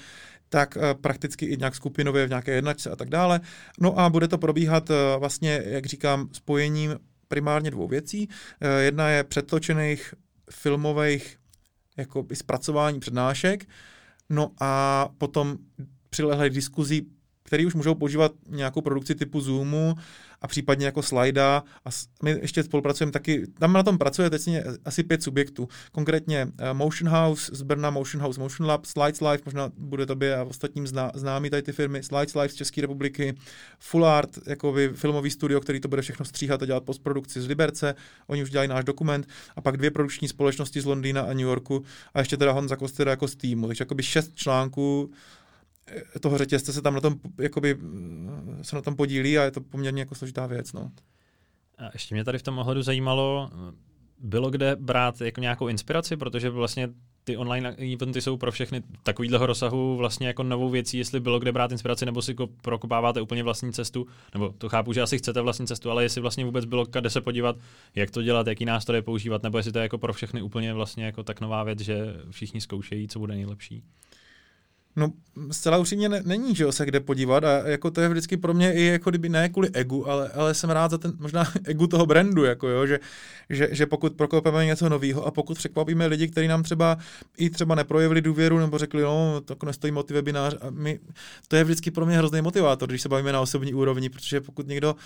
tak eh, prakticky i nějak skupinově v nějaké jednačce a tak dále. No a bude to probíhat eh, vlastně, jak říkám, spojením primárně dvou věcí. Eh, jedna je předtočených filmových jako zpracování přednášek, no a potom přilehlých diskuzí který už můžou používat nějakou produkci typu Zoomu a případně jako slajda. A my ještě spolupracujeme taky, tam na tom pracuje teď asi pět subjektů. Konkrétně eh, Motion House z Brna, Motion House, Motion Lab, Slides Live, možná bude tobě a ostatním zná, známý tady ty firmy, Slides Live z České republiky, Full Art, jako filmový studio, který to bude všechno stříhat a dělat postprodukci z Liberce, oni už dělají náš dokument, a pak dvě produkční společnosti z Londýna a New Yorku a ještě teda Honza Kostera jako z týmu. Takže jakoby šest článků toho řetězce se tam na tom, jakoby, se na tom podílí a je to poměrně jako složitá věc. No. A ještě mě tady v tom ohledu zajímalo, bylo kde brát jako nějakou inspiraci, protože vlastně ty online eventy jsou pro všechny takovýhleho rozsahu vlastně jako novou věcí, jestli bylo kde brát inspiraci, nebo si prokopáváte úplně vlastní cestu, nebo to chápu, že asi chcete vlastní cestu, ale jestli vlastně vůbec bylo kde se podívat, jak to dělat, jaký nástroje používat, nebo jestli to je jako pro všechny úplně vlastně jako tak nová věc, že všichni zkoušejí, co bude nejlepší. No, zcela upřímně ne, není, že jo, se kde podívat a jako to je vždycky pro mě i jako kdyby ne kvůli egu, ale, ale jsem rád za ten možná egu toho brandu, jako jo, že, že, že pokud prokopeme něco nového a pokud překvapíme lidi, kteří nám třeba i třeba neprojevili důvěru nebo řekli, no, to nestojí motiv webinář. A my, to je vždycky pro mě hrozný motivátor, když se bavíme na osobní úrovni, protože pokud někdo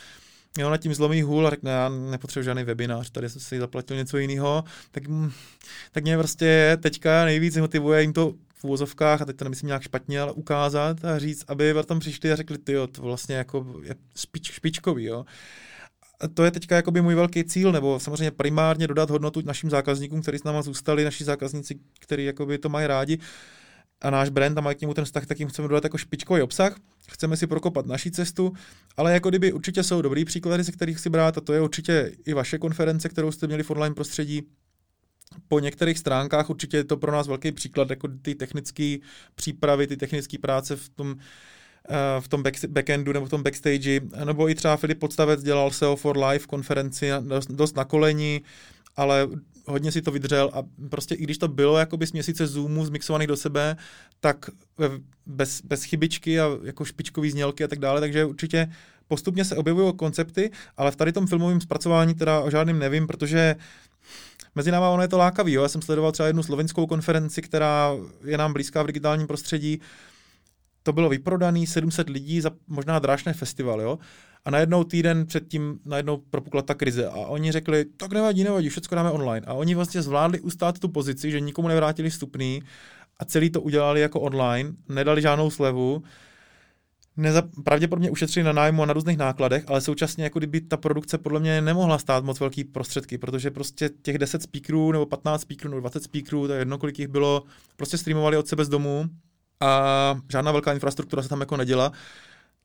jo, na tím zlomí hůl a řekne, já nepotřebuji žádný webinář, tady jsem si zaplatil něco jiného, tak, tak mě prostě teďka nejvíc motivuje jim to v úvozovkách, a teď to nemyslím nějak špatně, ale ukázat a říct, aby tam přišli a řekli, ty to vlastně jako je špič, špičkový, jo. A to je teďka jakoby můj velký cíl, nebo samozřejmě primárně dodat hodnotu našim zákazníkům, kteří s náma zůstali, naši zákazníci, kteří jakoby to mají rádi, a náš brand a mají k němu ten vztah, tak jim chceme dodat jako špičkový obsah. Chceme si prokopat naší cestu, ale jako kdyby určitě jsou dobrý příklady, ze kterých si brát, a to je určitě i vaše konference, kterou jste měli v online prostředí, po některých stránkách určitě je to pro nás velký příklad, jako ty technické přípravy, ty technické práce v tom, eh, v tom back, backendu nebo v tom backstage, nebo i třeba Filip Podstavec dělal SEO for Life konferenci dost, dost na koleni, ale hodně si to vydřel a prostě i když to bylo jakoby z měsíce Zoomu zmixovaných do sebe, tak bez, bez chybičky a jako špičkový znělky a tak dále, takže určitě postupně se objevují koncepty, ale v tady tom filmovém zpracování teda o žádným nevím, protože mezi náma ono je to lákavý. Jo? Já jsem sledoval třeba jednu slovenskou konferenci, která je nám blízká v digitálním prostředí. To bylo vyprodaný 700 lidí za možná drážné festival, jo. A najednou týden předtím najednou propukla ta krize a oni řekli, tak nevadí, nevadí, všechno dáme online. A oni vlastně zvládli ustát tu pozici, že nikomu nevrátili vstupný a celý to udělali jako online, nedali žádnou slevu neza, pravděpodobně ušetřili na nájmu a na různých nákladech, ale současně jako kdyby ta produkce podle mě nemohla stát moc velký prostředky, protože prostě těch 10 speakerů nebo 15 speakerů nebo 20 speakerů, to je jedno, kolik jich bylo, prostě streamovali od sebe z domu a žádná velká infrastruktura se tam jako neděla.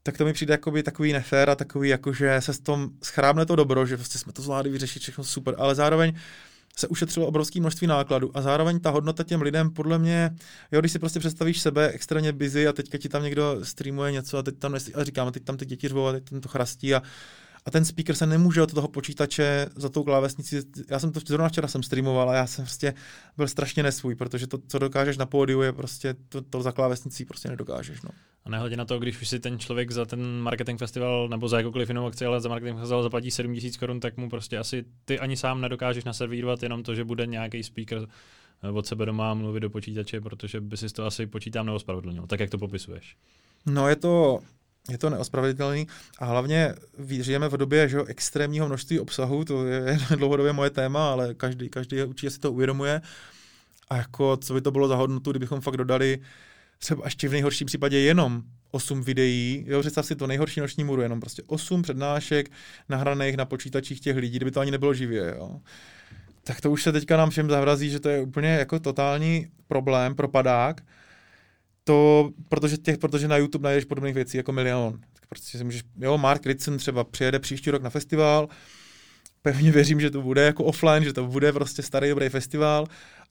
Tak to mi přijde jakoby takový nefér a takový, jako že se s tom schrábne to dobro, že prostě jsme to zvládli vyřešit všechno super, ale zároveň se ušetřilo obrovské množství nákladů a zároveň ta hodnota těm lidem podle mě, jo, když si prostě představíš sebe extrémně busy a teďka ti tam někdo streamuje něco a teď tam, a říkám, teď tam ty děti řvou a teď tam to chrastí a, a ten speaker se nemůže od toho počítače za tou klávesnicí. Já jsem to zrovna včera jsem streamoval a já jsem prostě byl strašně nesvůj, protože to, co dokážeš na pódiu, je prostě to, to za klávesnicí prostě nedokážeš. No. A nehledě na to, když už si ten člověk za ten marketing festival nebo za jakoukoliv jinou akci, ale za marketing festival zaplatí 7000 korun, tak mu prostě asi ty ani sám nedokážeš naservírovat jenom to, že bude nějaký speaker eh, od sebe doma mluvit do počítače, protože by si to asi počítám neospravedlnil, tak jak to popisuješ. No je to, je to neospravedlitelný a hlavně žijeme v době že, extrémního množství obsahu, to je dlouhodobě moje téma, ale každý, každý určitě si to uvědomuje. A jako, co by to bylo za hodnotu, kdybychom fakt dodali třeba ještě v nejhorším případě jenom 8 videí, jo, představ si to nejhorší noční můru, jenom prostě 8 přednášek nahraných na počítačích těch lidí, kdyby to ani nebylo živě, jo. Tak to už se teďka nám všem zavrazí, že to je úplně jako totální problém, propadák, to, protože, těch, protože na YouTube najdeš podobných věcí jako milion. Tak prostě si můžeš, jo, Mark Ritson třeba přijede příští rok na festival, pevně věřím, že to bude jako offline, že to bude prostě starý dobrý festival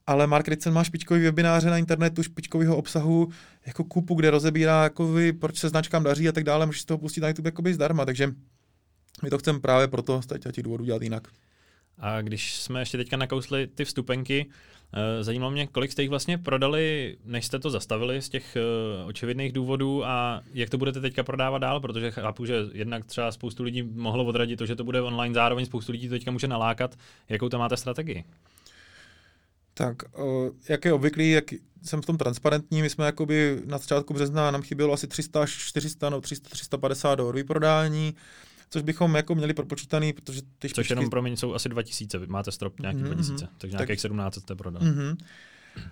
ale Mark Ritson má špičkový webináře na internetu, špičkového obsahu, jako kupu, kde rozebírá, jako vy, proč se značkám daří a tak dále, můžeš z toho pustit na YouTube jakoby zdarma, takže my to chceme právě proto z těch důvodů dělat jinak. A když jsme ještě teďka nakousli ty vstupenky, eh, zajímalo mě, kolik jste jich vlastně prodali, než jste to zastavili z těch eh, očividných důvodů a jak to budete teďka prodávat dál, protože chápu, že jednak třeba spoustu lidí mohlo odradit to, že to bude online, zároveň spoustu lidí to teďka může nalákat. Jakou to máte strategii? Tak, jak je obvyklý, jak jsem v tom transparentní, my jsme jakoby na začátku března, nám chybělo asi 300 až 400, no 300, 350 do vyprodání, což bychom jako měli propočítaný, protože ty Což jenom pro mě jsou asi 2000, máte strop nějaký mm-hmm. 2000, takže nějakých tak, 17 jste prodal. Mm-hmm.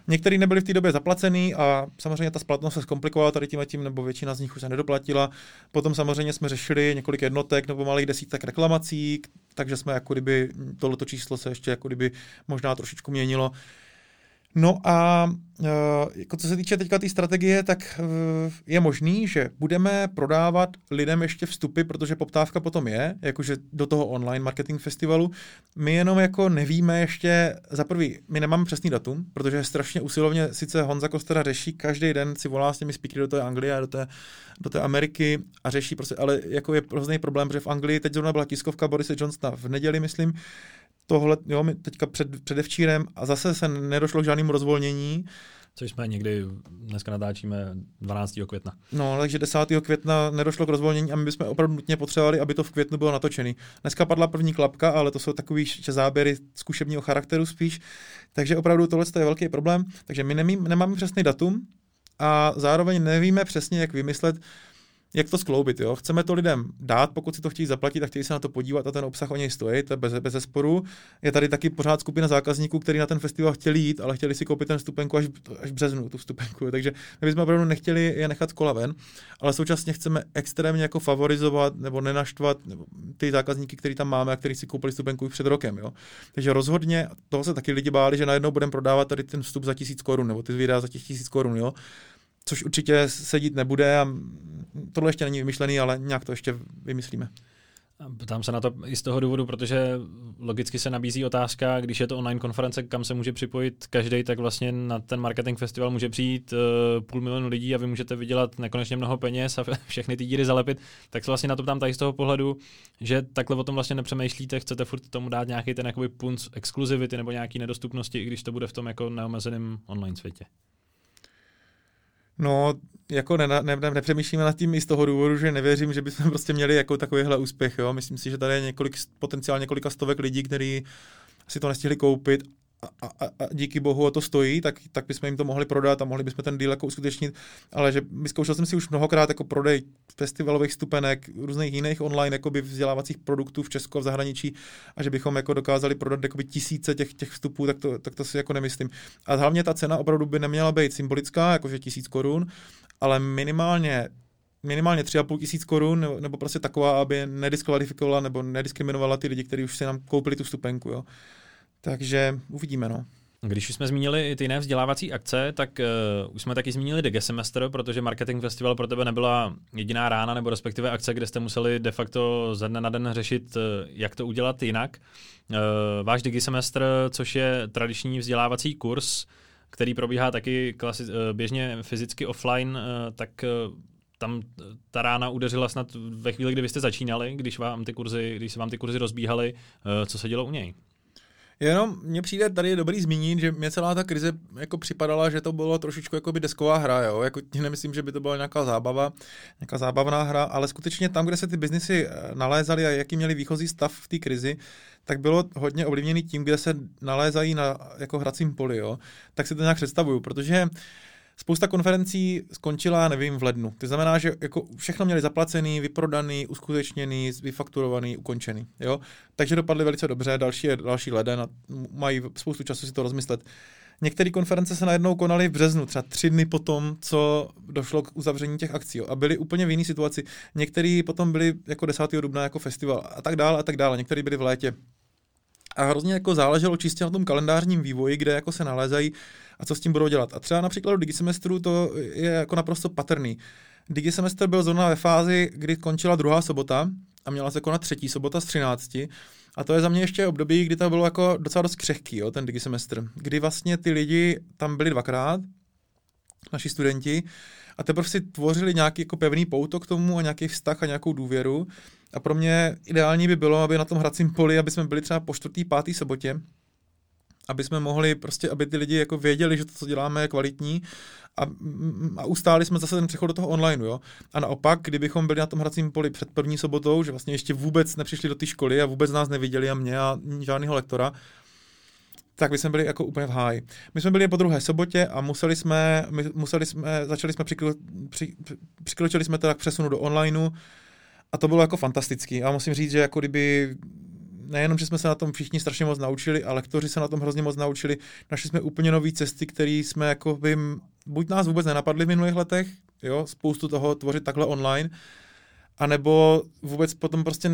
Některý nebyli v té době zaplacený a samozřejmě ta splatnost se zkomplikovala tady tím a tím, nebo většina z nich už se nedoplatila. Potom samozřejmě jsme řešili několik jednotek nebo malých desítek reklamací, takže jsme jako kdyby tohleto číslo se ještě jako kdyby možná trošičku měnilo. No a uh, jako co se týče teďka té tý strategie, tak uh, je možný, že budeme prodávat lidem ještě vstupy, protože poptávka potom je, jakože do toho online marketing festivalu. My jenom jako nevíme ještě, za prvý, my nemáme přesný datum, protože strašně usilovně sice Honza Kostera řeší, každý den si volá s těmi speakery do té Anglie a do té, do té Ameriky a řeší prostě, ale jako je hrozný problém, protože v Anglii teď zrovna byla tiskovka Borise Johnsona v neděli, myslím, tohle, jo, my teďka před, předevčírem a zase se nedošlo k žádnému rozvolnění. Což jsme někdy, dneska natáčíme 12. května. No, takže 10. května nedošlo k rozvolnění a my bychom opravdu nutně potřebovali, aby to v květnu bylo natočený. Dneska padla první klapka, ale to jsou takový záběry zkušebního charakteru spíš. Takže opravdu tohle je velký problém. Takže my nemí, nemáme přesný datum a zároveň nevíme přesně, jak vymyslet, jak to skloubit. Jo? Chceme to lidem dát, pokud si to chtějí zaplatit a chtějí se na to podívat a ten obsah o něj stojí, to je bez, bez sporu. Je tady taky pořád skupina zákazníků, kteří na ten festival chtěli jít, ale chtěli si koupit ten vstupenku až, až v březnu, tu vstupenku. Takže my bychom opravdu nechtěli je nechat kola ven, ale současně chceme extrémně jako favorizovat nebo nenaštvat nebo ty zákazníky, který tam máme a kteří si koupili vstupenku už před rokem. Jo? Takže rozhodně toho se taky lidi báli, že najednou budeme prodávat tady ten vstup za tisíc korun nebo ty videa za těch tisíc korun. Jo? Což určitě sedít nebude a tohle ještě není vymyšlený, ale nějak to ještě vymyslíme. Ptám se na to i z toho důvodu, protože logicky se nabízí otázka, když je to online konference, kam se může připojit každý, tak vlastně na ten marketing festival může přijít uh, půl milionu lidí a vy můžete vydělat nekonečně mnoho peněz a všechny ty díry zalepit. Tak se vlastně na to ptám tady z toho pohledu, že takhle o tom vlastně nepřemýšlíte, chcete furt tomu dát nějaký ten jakoby punc exkluzivity nebo nějaký nedostupnosti, i když to bude v tom jako neomezeném online světě. No, jako ne, ne, ne, nepřemýšlíme nad tím i z toho důvodu, že nevěřím, že bychom prostě měli jako takovýhle úspěch. Jo? Myslím si, že tady je několik, potenciálně několika stovek lidí, kteří si to nestihli koupit a, a, a díky bohu o to stojí, tak, tak bychom jim to mohli prodat a mohli bychom ten deal jako uskutečnit. Ale že vyzkoušel jsem si už mnohokrát jako prodej festivalových stupenek, různých jiných online jakoby vzdělávacích produktů v Česku a v zahraničí a že bychom jako dokázali prodat tisíce těch, těch vstupů, tak to, tak to si jako nemyslím. A hlavně ta cena opravdu by neměla být symbolická, jakože tisíc korun, ale minimálně minimálně 3,5 tisíc korun, nebo, nebo prostě taková, aby nediskvalifikovala nebo nediskriminovala ty lidi, kteří už si nám koupili tu stupenku. Jo. Takže uvidíme, no. Když jsme zmínili ty jiné vzdělávací akce, tak uh, už jsme taky zmínili Dege Semester, protože Marketing Festival pro tebe nebyla jediná rána nebo respektive akce, kde jste museli de facto ze dne na den řešit, uh, jak to udělat jinak. Uh, váš Digi Semester, což je tradiční vzdělávací kurz, který probíhá taky klasi- uh, běžně fyzicky offline, uh, tak uh, tam ta rána udeřila snad ve chvíli, kdy vy jste začínali, když vám ty kurzy, když se vám ty kurzy rozbíhaly, co se dělo u něj? Jenom mně přijde tady dobrý zmínit, že mě celá ta krize jako připadala, že to bylo trošičku jako by desková hra, jo? Jako nemyslím, že by to byla nějaká zábava, nějaká zábavná hra, ale skutečně tam, kde se ty biznisy eh, nalézaly a jaký měli výchozí stav v té krizi, tak bylo hodně ovlivněný tím, kde se nalézají na jako hracím poli, jo? Tak si to nějak představuju, protože Spousta konferencí skončila, nevím, v lednu. To znamená, že jako všechno měli zaplacený, vyprodaný, uskutečněný, vyfakturovaný, ukončený. Jo? Takže dopadly velice dobře, další další leden a mají spoustu času si to rozmyslet. Některé konference se najednou konaly v březnu, třeba tři dny potom, co došlo k uzavření těch akcí. A byly úplně v jiné situaci. Některé potom byly jako 10. dubna jako festival a tak dále a tak dále. Některé byly v létě. A hrozně jako záleželo čistě na tom kalendářním vývoji, kde jako se nalézají a co s tím budou dělat. A třeba například u digisemestru to je jako naprosto patrný. Digisemestr byl zrovna ve fázi, kdy končila druhá sobota a měla se konat třetí sobota z 13. A to je za mě ještě období, kdy to bylo jako docela dost křehký, jo, ten digisemestr. Kdy vlastně ty lidi tam byli dvakrát, naši studenti, a teprve si tvořili nějaký jako pevný pouto k tomu a nějaký vztah a nějakou důvěru. A pro mě ideální by bylo, aby na tom hracím poli, aby jsme byli třeba po čtvrtý, pátý sobotě, aby jsme mohli prostě, aby ty lidi jako věděli, že to, co děláme, je kvalitní a, a ustáli jsme zase ten přechod do toho online, jo. A naopak, kdybychom byli na tom hracím poli před první sobotou, že vlastně ještě vůbec nepřišli do té školy a vůbec nás neviděli a mě a žádného lektora, tak my jsme byli jako úplně v háji. My jsme byli po druhé sobotě a museli jsme, my museli jsme, začali jsme, přikro, při, přikročili jsme teda k přesunu do onlineu a to bylo jako fantastický. A musím říct, že jako kdyby nejenom, že jsme se na tom všichni strašně moc naučili, ale lektoři se na tom hrozně moc naučili. Našli jsme úplně nové cesty, které jsme jako by, buď nás vůbec nenapadly v minulých letech, jo, spoustu toho tvořit takhle online, a nebo vůbec potom prostě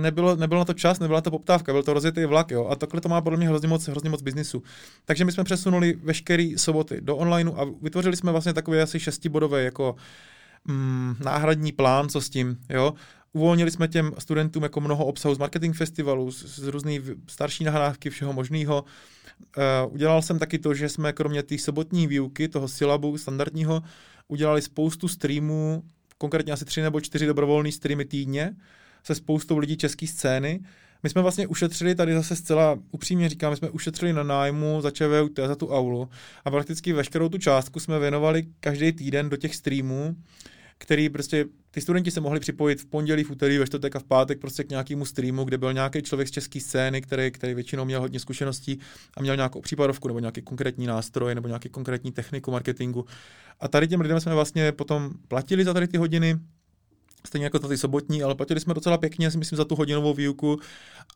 nebylo, nebylo na to čas, nebyla to poptávka, byl to rozjetý vlak, jo, a takhle to má podle mě hrozně moc, hrozně moc biznisu. Takže my jsme přesunuli veškeré soboty do onlineu a vytvořili jsme vlastně takový asi šestibodový jako mm, náhradní plán, co s tím, jo. Uvolnili jsme těm studentům jako mnoho obsahu z marketing festivalu, z, z různých starší nahrávky, všeho možného. Uh, udělal jsem taky to, že jsme kromě té sobotní výuky, toho syllabu standardního, udělali spoustu streamů konkrétně asi tři nebo čtyři dobrovolné streamy týdně se spoustou lidí české scény. My jsme vlastně ušetřili, tady zase zcela upřímně říkám, my jsme ušetřili na nájmu za ČVUT, za tu aulu a prakticky veškerou tu částku jsme věnovali každý týden do těch streamů, který prostě ty studenti se mohli připojit v pondělí, v úterý, ve čtvrtek a v pátek prostě k nějakému streamu, kde byl nějaký člověk z české scény, který, který většinou měl hodně zkušeností a měl nějakou případovku nebo nějaký konkrétní nástroj nebo nějaký konkrétní techniku marketingu. A tady těm lidem jsme vlastně potom platili za tady ty hodiny, stejně jako za ty sobotní, ale platili jsme docela pěkně, si myslím, za tu hodinovou výuku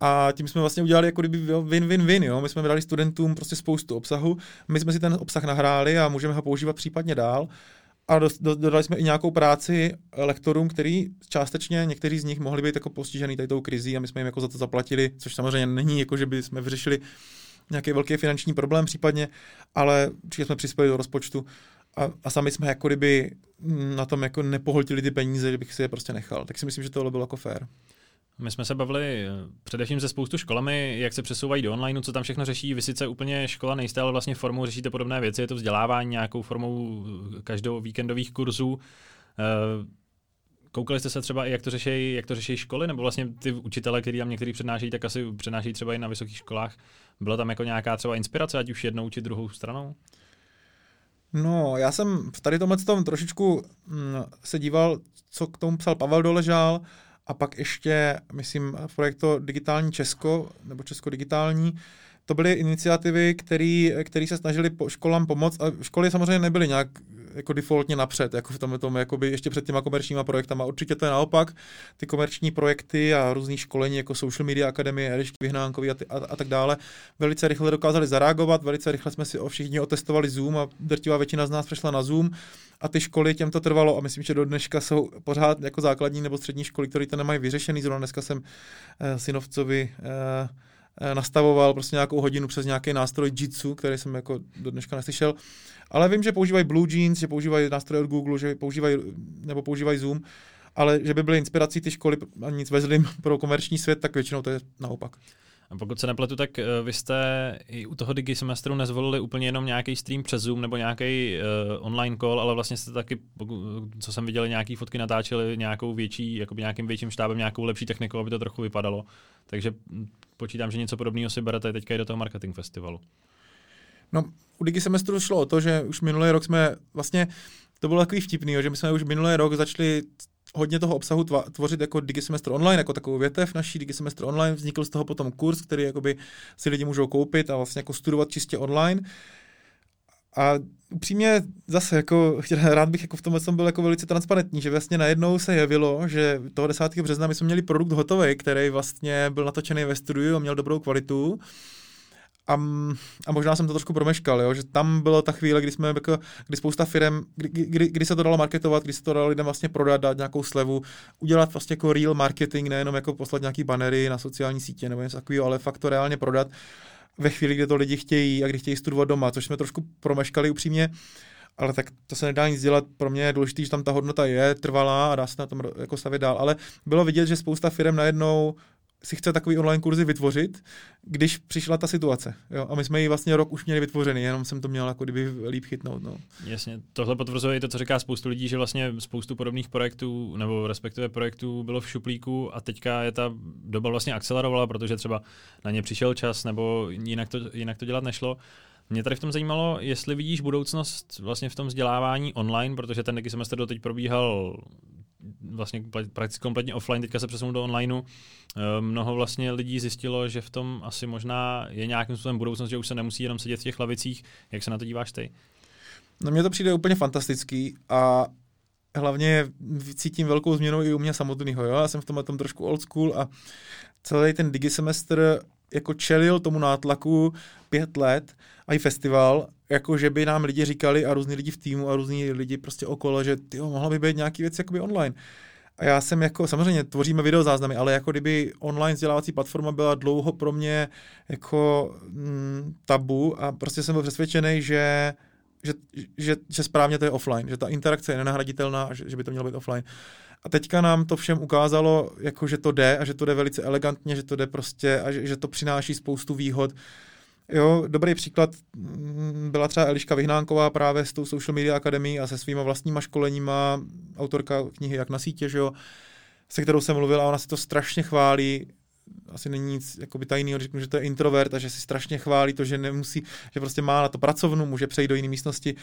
a tím jsme vlastně udělali jako kdyby win-win-win, jo. My jsme dali studentům prostě spoustu obsahu, my jsme si ten obsah nahráli a můžeme ho používat případně dál a do, do, dodali jsme i nějakou práci lektorům, který částečně, někteří z nich mohli být jako postižený tady tou krizí a my jsme jim jako za to zaplatili, což samozřejmě není jako, že by jsme vyřešili nějaký velký finanční problém případně, ale určitě jsme přispěli do rozpočtu a, a sami jsme jako kdyby na tom jako nepohltili ty peníze, že bych si je prostě nechal. Tak si myslím, že tohle bylo jako fair. My jsme se bavili eh, především se spoustu školami, jak se přesouvají do online, co tam všechno řeší. Vy sice úplně škola nejste, ale vlastně formou řešíte podobné věci. Je to vzdělávání nějakou formou eh, každou víkendových kurzů. Eh, koukali jste se třeba i, jak to řeší, jak to řeší školy, nebo vlastně ty učitele, kteří tam někteří přednášejí, tak asi přednášejí třeba i na vysokých školách. Byla tam jako nějaká třeba inspirace, ať už jednou či druhou stranou? No, já jsem v tady tomhle tom trošičku mm, se díval, co k tomu psal Pavel Doležal, a pak ještě, myslím, projekt to Digitální Česko, nebo Česko digitální, to byly iniciativy, které se snažili po školám pomoct. A školy samozřejmě nebyly nějak jako defaultně napřed, jako v tom, tom jakoby ještě před těma komerčníma projektama. Určitě to je naopak. Ty komerční projekty a různý školení jako Social Media Academy, Elišky Vyhnánkový a, ty, a, a, tak dále velice rychle dokázali zareagovat, velice rychle jsme si o všichni otestovali Zoom a drtivá většina z nás přešla na Zoom a ty školy těm to trvalo a myslím, že do dneška jsou pořád jako základní nebo střední školy, které to nemají vyřešený. Zrovna dneska jsem uh, synovcovi uh, nastavoval prostě nějakou hodinu přes nějaký nástroj Jitsu, který jsem jako do dneška neslyšel. Ale vím, že používají Blue Jeans, že používají nástroje od Google, že používají nebo používají Zoom, ale že by byly inspirací ty školy a nic vezlým pro komerční svět, tak většinou to je naopak. A pokud se nepletu, tak eh, vy jste i u toho digi semestru nezvolili úplně jenom nějaký stream přes Zoom nebo nějaký uh, online call, ale vlastně jste taky, co jsem viděl, nějaký fotky natáčeli nějakou větší, jakoby nějakým větším štábem, nějakou lepší technikou, aby to trochu vypadalo. Takže počítám, že něco podobného si berete teďka i do toho marketing festivalu. No, u Digi semestru šlo o to, že už minulý rok jsme vlastně, to bylo takový vtipný, že my jsme už minulý rok začali hodně toho obsahu tvořit jako Digisemestr online, jako takovou větev naší Digisemestr online. Vznikl z toho potom kurz, který jakoby si lidi můžou koupit a vlastně jako studovat čistě online. A upřímně zase jako, rád bych jako v tomhle byl jako velice transparentní, že vlastně najednou se jevilo, že toho 10. března my jsme měli produkt hotový, který vlastně byl natočený ve studiu a měl dobrou kvalitu a, a možná jsem to trošku promeškal, jo? že tam byla ta chvíle, kdy jsme jako, kdy spousta firm, kdy, kdy, kdy, se to dalo marketovat, kdy se to dalo lidem vlastně prodat, dát nějakou slevu, udělat vlastně jako real marketing, nejenom jako poslat nějaký banery na sociální sítě nebo něco takového, ale fakt to reálně prodat ve chvíli, kdy to lidi chtějí a kdy chtějí studovat doma, což jsme trošku promeškali upřímně, ale tak to se nedá nic dělat. Pro mě je důležité, že tam ta hodnota je trvalá a dá se na tom jako stavit dál. Ale bylo vidět, že spousta firm najednou si chce takový online kurzy vytvořit, když přišla ta situace. Jo? A my jsme ji vlastně rok už měli vytvořený, jenom jsem to měl jako kdyby líp chytnout. No. Jasně, tohle potvrzuje i to, co říká spoustu lidí, že vlastně spoustu podobných projektů, nebo respektive projektů bylo v šuplíku a teďka je ta doba vlastně akcelerovala, protože třeba na ně přišel čas, nebo jinak to, jinak to dělat nešlo. Mě tady v tom zajímalo, jestli vidíš budoucnost vlastně v tom vzdělávání online, protože ten semestr doteď probíhal vlastně prakticky kompletně offline, teďka se přesunul do onlineu. Eh, mnoho vlastně lidí zjistilo, že v tom asi možná je nějakým způsobem budoucnost, že už se nemusí jenom sedět v těch lavicích. Jak se na to díváš ty? No mně to přijde úplně fantastický a hlavně cítím velkou změnu i u mě samotného. Já jsem v tomhle tom trošku old school a celý ten digisemestr jako čelil tomu nátlaku pět let a i festival, jako že by nám lidi říkali a různí lidi v týmu a různí lidi prostě okolo, že ty mohla by být nějaký věc jakoby online. A já jsem jako, samozřejmě tvoříme videozáznamy, ale jako kdyby online vzdělávací platforma byla dlouho pro mě jako mm, tabu a prostě jsem byl přesvědčený, že že, že, že správně to je offline, že ta interakce je nenahraditelná a že, že by to mělo být offline. A teďka nám to všem ukázalo, jako že to jde a že to jde velice elegantně, že to jde prostě a že, že to přináší spoustu výhod. Jo, dobrý příklad mm, byla třeba Eliška Vyhnánková právě s tou Social Media Academy a se svýma vlastníma školeníma, autorka knihy Jak na sítě, že jo, se kterou jsem mluvil a ona si to strašně chválí, asi není nic jakoby tajného, řeknu, že to je introvert a že si strašně chválí to, že nemusí, že prostě má na to pracovnu, může přejít do jiné místnosti,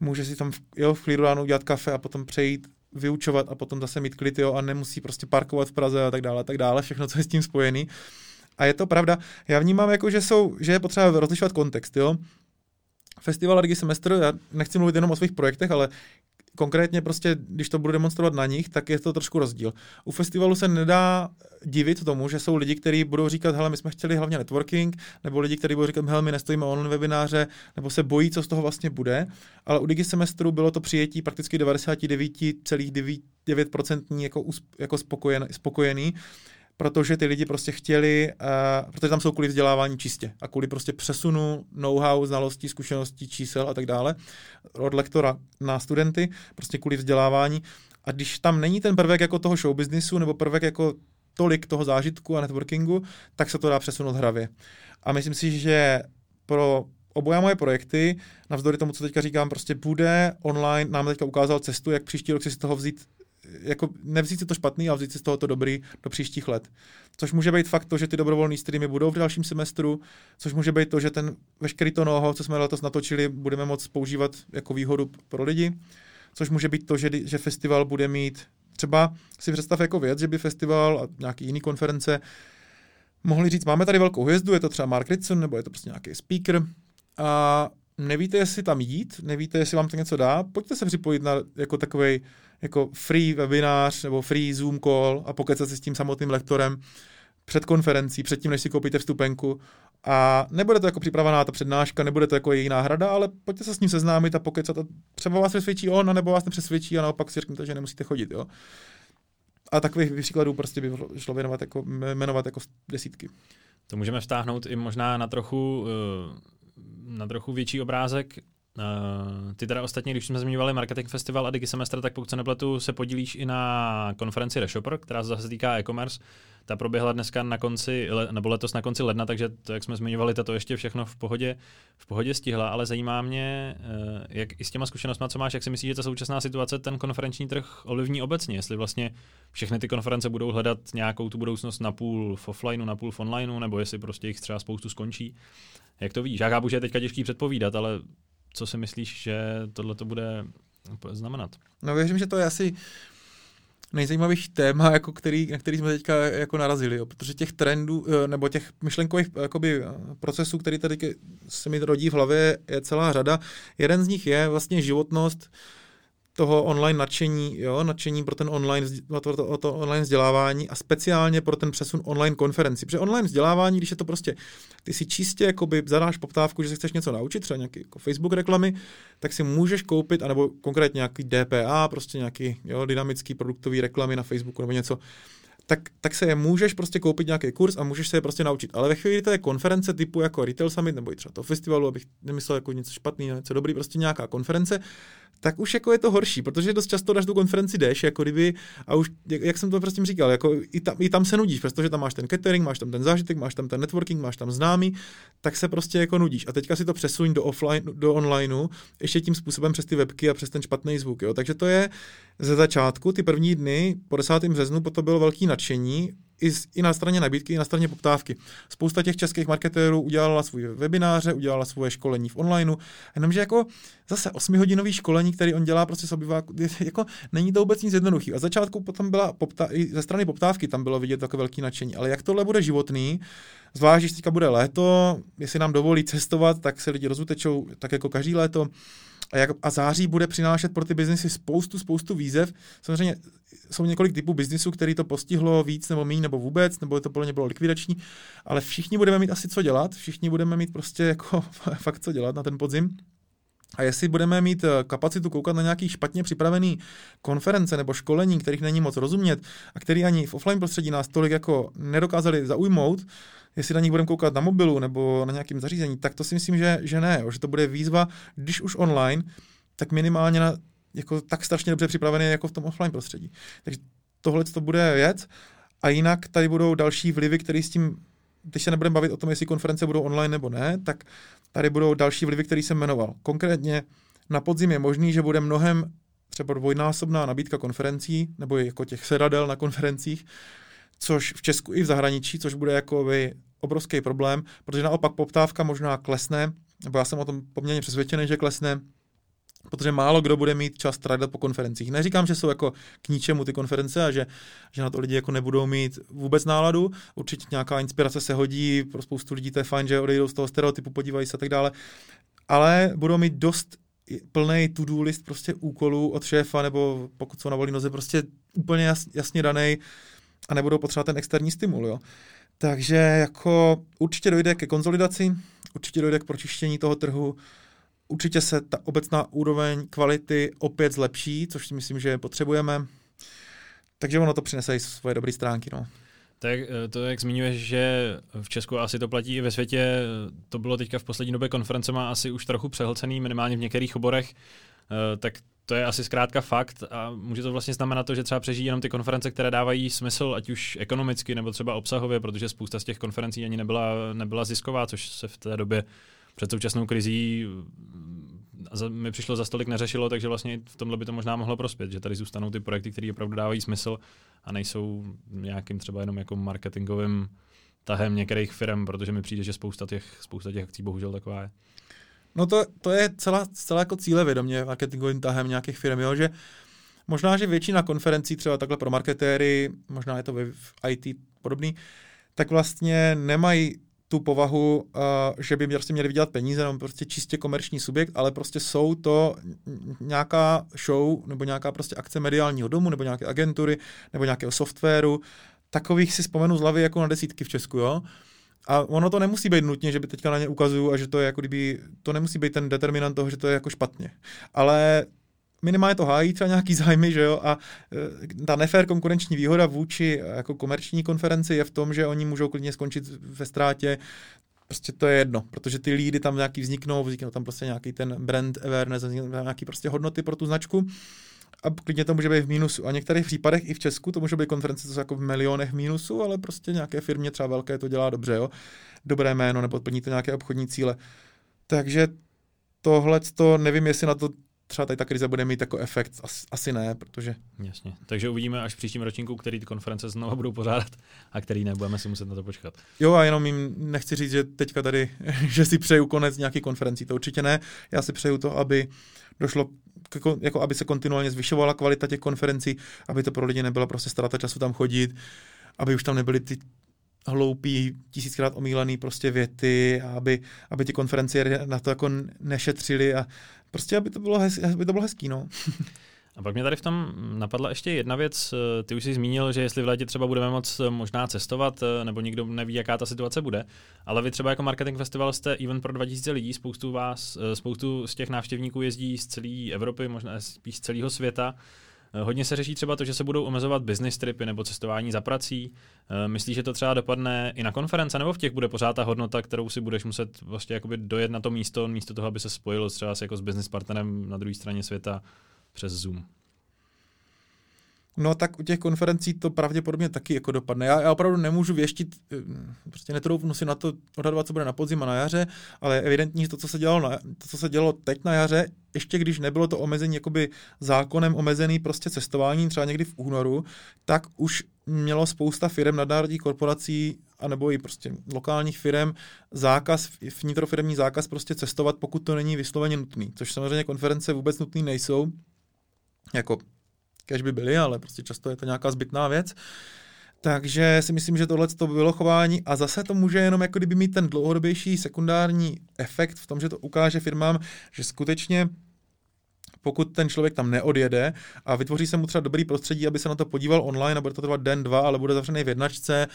může si tam jo, v klidu ráno udělat kafe a potom přejít vyučovat a potom zase mít klid, jo, a nemusí prostě parkovat v Praze a tak dále, a tak dále, všechno, co je s tím spojený. A je to pravda. Já vnímám, jako, že, jsou, že je potřeba rozlišovat kontext. Jo? Festival Rigi Semestr, já nechci mluvit jenom o svých projektech, ale konkrétně prostě, když to budu demonstrovat na nich, tak je to trošku rozdíl. U festivalu se nedá divit tomu, že jsou lidi, kteří budou říkat, hele, my jsme chtěli hlavně networking, nebo lidi, kteří budou říkat, hele, my nestojíme online webináře, nebo se bojí, co z toho vlastně bude. Ale u Digi semestru bylo to přijetí prakticky 99,9% jako, jako spokojen, spokojený protože ty lidi prostě chtěli, uh, protože tam jsou kvůli vzdělávání čistě a kvůli prostě přesunu know-how, znalostí, zkušeností, čísel a tak dále od lektora na studenty, prostě kvůli vzdělávání. A když tam není ten prvek jako toho show businessu nebo prvek jako tolik toho zážitku a networkingu, tak se to dá přesunout hravě. A myslím si, že pro oboje moje projekty, navzdory tomu, co teďka říkám, prostě bude online, nám teďka ukázal cestu, jak příští rok si z toho vzít jako nevzít si to špatný a vzít si z toho to dobrý do příštích let. Což může být fakt to, že ty dobrovolné streamy budou v dalším semestru, což může být to, že ten veškerý to noho, co jsme letos natočili, budeme moct používat jako výhodu pro lidi, což může být to, že, že festival bude mít třeba si představ jako věc, že by festival a nějaký jiný konference mohli říct, máme tady velkou hvězdu, je to třeba Mark Ritson, nebo je to prostě nějaký speaker. A nevíte, jestli tam jít, nevíte, jestli vám to něco dá, pojďte se připojit na jako takový jako free webinář nebo free Zoom call a pokecat si s tím samotným lektorem před konferencí, předtím, než si koupíte vstupenku. A nebude to jako připravená ta přednáška, nebude to jako její náhrada, ale pojďte se s ním seznámit a pokecat. A třeba vás přesvědčí on, nebo vás nepřesvědčí a naopak si řeknete, že nemusíte chodit. Jo? A takových příkladů prostě by šlo věnovat jako, jmenovat jako desítky. To můžeme vstáhnout i možná na trochu, eh, na trochu větší obrázek Uh, ty teda ostatně, když jsme zmiňovali Marketing Festival a Digisemestr, tak pokud se nepletu, se podílíš i na konferenci Reshopper, která se zase týká e-commerce. Ta proběhla dneska na konci, nebo letos na konci ledna, takže to, jak jsme zmiňovali, to ještě všechno v pohodě, v pohodě stihla, ale zajímá mě, uh, jak i s těma zkušenostmi, co máš, jak si myslíš, že ta současná situace ten konferenční trh ovlivní obecně, jestli vlastně všechny ty konference budou hledat nějakou tu budoucnost na půl v offlineu, na půl v onlineu, nebo jestli prostě jich třeba spoustu skončí. Jak to víš? Já chápu, že je teďka těžký předpovídat, ale co si myslíš, že tohle to bude znamenat? No věřím, že to je asi nejzajímavější téma, jako který, na který jsme teďka jako narazili, jo, protože těch trendů eh, nebo těch myšlenkových jakoby, eh, procesů, který tady se mi rodí v hlavě, je celá řada. Jeden z nich je vlastně životnost toho online nadšení, jo, nadšení pro ten online, to, to, to online vzdělávání a speciálně pro ten přesun online konferenci. Protože online vzdělávání, když je to prostě, ty si čistě jakoby zadáš poptávku, že se chceš něco naučit, třeba nějaký jako Facebook reklamy, tak si můžeš koupit, anebo konkrétně nějaký DPA, prostě nějaký jo, dynamický produktový reklamy na Facebooku nebo něco, tak, tak se je můžeš prostě koupit nějaký kurz a můžeš se je prostě naučit. Ale ve chvíli, kdy to je konference typu jako Retail Summit nebo i třeba to festivalu, abych nemyslel jako něco špatný, něco dobrý, prostě nějaká konference, tak už jako je to horší, protože dost často na tu konferenci jdeš, jako kdyby, a už, jak, jak jsem to prostě říkal, jako i tam, i tam se nudíš, protože tam máš ten catering, máš tam ten zážitek, máš tam ten networking, máš tam známý, tak se prostě jako nudíš. A teďka si to přesuň do offline, do onlineu, ještě tím způsobem přes ty webky a přes ten špatný zvuk, jo. Takže to je, ze začátku, ty první dny, po 10. březnu, potom bylo velký nadšení, i, i na straně nabídky, i na straně poptávky. Spousta těch českých marketérů udělala svůj webináře, udělala svoje školení v onlineu, jenomže jako zase 8-hodinový školení, který on dělá prostě sobě, jako není to vůbec nic jednoduchý. A začátku potom byla popta- i ze strany poptávky tam bylo vidět takové velký nadšení, ale jak tohle bude životný, zvlášť, když teďka bude léto, jestli nám dovolí cestovat, tak se lidi rozutečou, tak jako každý léto, a, jak, a září bude přinášet pro ty biznesy spoustu, spoustu výzev. Samozřejmě jsou několik typů biznisů, který to postihlo víc nebo méně nebo vůbec, nebo to podle bylo likvidační, ale všichni budeme mít asi co dělat, všichni budeme mít prostě jako fakt co dělat na ten podzim. A jestli budeme mít eh, kapacitu koukat na nějaký špatně připravený konference nebo školení, kterých není moc rozumět a který ani v offline prostředí nás tolik jako nedokázali zaujmout, jestli na nich budeme koukat na mobilu nebo na nějakém zařízení, tak to si myslím, že, že ne, že to bude výzva, když už online, tak minimálně na jako tak strašně dobře připravený jako v tom offline prostředí. Takže tohle to bude věc. A jinak tady budou další vlivy, které s tím, teď se nebudeme bavit o tom, jestli konference budou online nebo ne, tak tady budou další vlivy, které jsem jmenoval. Konkrétně na podzim je možný, že bude mnohem třeba dvojnásobná nabídka konferencí, nebo jako těch sedadel na konferencích, což v Česku i v zahraničí, což bude jako by obrovský problém, protože naopak poptávka možná klesne, nebo já jsem o tom poměrně přesvědčený, že klesne, protože málo kdo bude mít čas tradat po konferencích. Neříkám, že jsou jako k ničemu ty konference a že, že na to lidi jako nebudou mít vůbec náladu. Určitě nějaká inspirace se hodí, pro spoustu lidí to je fajn, že odejdou z toho stereotypu, podívají se a tak dále. Ale budou mít dost plný to-do list prostě úkolů od šéfa, nebo pokud jsou na volné noze, prostě úplně jas, jasně daný a nebudou potřebovat ten externí stimul. Jo. Takže jako určitě dojde ke konzolidaci, určitě dojde k pročištění toho trhu, určitě se ta obecná úroveň kvality opět zlepší, což si myslím, že potřebujeme. Takže ono to přinese i svoje dobré stránky. No. Tak eh, to, jak zmiňuješ, že v Česku asi to platí i ve světě, to bylo teďka v poslední době konferencema asi už trochu přehlcený, minimálně v některých oborech, eh, tak to je asi zkrátka fakt a může to vlastně znamenat to, že třeba přežijí jenom ty konference, které dávají smysl, ať už ekonomicky nebo třeba obsahově, protože spousta z těch konferencí ani nebyla, nebyla zisková, což se v té době před současnou krizí mi přišlo za stolik neřešilo, takže vlastně v tomhle by to možná mohlo prospět, že tady zůstanou ty projekty, které opravdu dávají smysl a nejsou nějakým třeba jenom jako marketingovým tahem některých firm, protože mi přijde, že spousta těch, spousta těch akcí bohužel taková je. No to, to je celá, celá jako cíle vědomě marketingovým tahem nějakých firm, jo, že možná, že většina konferencí třeba takhle pro marketéry, možná je to v IT podobný, tak vlastně nemají tu povahu, uh, že by prostě měli vydělat peníze, nebo prostě čistě komerční subjekt, ale prostě jsou to nějaká show nebo nějaká prostě akce mediálního domu nebo nějaké agentury nebo nějakého softwaru. Takových si vzpomenu z hlavy jako na desítky v Česku, jo. A ono to nemusí být nutně, že by teďka na ně ukazuju a že to je jako kdyby, to nemusí být ten determinant toho, že to je jako špatně. Ale minimálně to hájí třeba nějaký zájmy, že jo, a e, ta nefér konkurenční výhoda vůči e, jako komerční konferenci je v tom, že oni můžou klidně skončit ve ztrátě, prostě to je jedno, protože ty lídy tam nějaký vzniknou, vzniknou tam prostě nějaký ten brand awareness, nějaký prostě hodnoty pro tu značku a klidně to může být v mínusu. A v některých případech i v Česku to může být konference, co jako v milionech mínusu, ale prostě nějaké firmě třeba velké to dělá dobře, jo. Dobré jméno nebo plníte nějaké obchodní cíle. Takže tohle to nevím, jestli na to třeba tady ta krize bude mít jako efekt, asi, asi ne, protože... Jasně, takže uvidíme až v příštím ročníku, který ty konference znovu budou pořádat a který ne, budeme si muset na to počkat. Jo a jenom jim nechci říct, že teďka tady, že si přeju konec nějaký konferencí, to určitě ne. Já si přeju to, aby došlo jako, jako aby se kontinuálně zvyšovala kvalita těch konferencí, aby to pro lidi nebyla prostě ztráta času tam chodit, aby už tam nebyly ty hloupý, tisíckrát omílaný prostě věty, a aby, aby ti konferenci na to jako nešetřili a prostě, aby to bylo, hez, aby to bylo hezký, no. A pak mě tady v tom napadla ještě jedna věc. Ty už jsi zmínil, že jestli v létě třeba budeme moc možná cestovat, nebo nikdo neví, jaká ta situace bude, ale vy třeba jako marketing festival jste event pro 2000 lidí, spoustu vás, spoustu z těch návštěvníků jezdí z celé Evropy, možná spíš z celého světa. Hodně se řeší třeba to, že se budou omezovat business tripy nebo cestování za prací. Myslíš, že to třeba dopadne i na konference, nebo v těch bude pořád ta hodnota, kterou si budeš muset vlastně jakoby dojet na to místo, místo toho, aby se spojil třeba s jako s business partnerem na druhé straně světa? přes Zoom? No tak u těch konferencí to pravděpodobně taky jako dopadne. Já, já opravdu nemůžu věštit, eh, prostě netroufnu si na to odhadovat, co bude na podzim a na jaře, ale evidentní, že to, co se dělalo, na, to, co se dělalo teď na jaře, ještě když nebylo to omezení jakoby zákonem omezený prostě cestování, třeba někdy v únoru, tak už mělo spousta firm, nadnárodních korporací, anebo i prostě lokálních firm zákaz, vnitrofirmní zákaz prostě cestovat, pokud to není vysloveně nutný. Což samozřejmě konference vůbec nutný nejsou, jako kež by byly, ale prostě často je to nějaká zbytná věc. Takže si myslím, že tohle to bylo chování a zase to může jenom jako kdyby mít ten dlouhodobější sekundární efekt v tom, že to ukáže firmám, že skutečně pokud ten člověk tam neodjede a vytvoří se mu třeba dobrý prostředí, aby se na to podíval online a bude to trvat den, dva, ale bude zavřený v jednačce,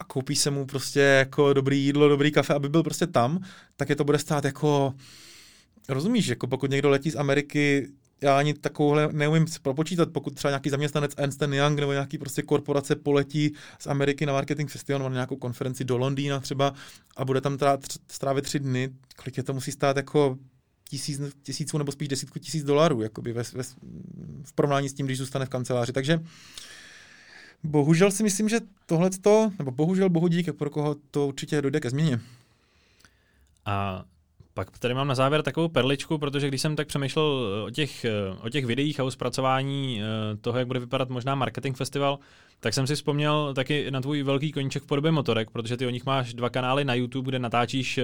a koupí se mu prostě jako dobrý jídlo, dobrý kafe, aby byl prostě tam, tak je to bude stát jako, rozumíš, jako pokud někdo letí z Ameriky já ani takovouhle neumím propočítat, pokud třeba nějaký zaměstnanec Ernst Young nebo nějaký prostě korporace poletí z Ameriky na marketing festival na nějakou konferenci do Londýna třeba a bude tam teda strávit tři dny, kolik je to musí stát jako tisíc, tisíců nebo spíš desítku tisíc dolarů jakoby ve, ve, v porovnání s tím, když zůstane v kanceláři. Takže bohužel si myslím, že tohle nebo bohužel bohudík, pro koho to určitě dojde ke změně. A pak tady mám na závěr takovou perličku, protože když jsem tak přemýšlel eh, o těch, eh, o těch videích a o zpracování eh, toho, jak bude vypadat možná marketing festival, tak jsem si vzpomněl taky na tvůj velký koníček v podobě motorek, protože ty o nich máš dva kanály na YouTube, kde natáčíš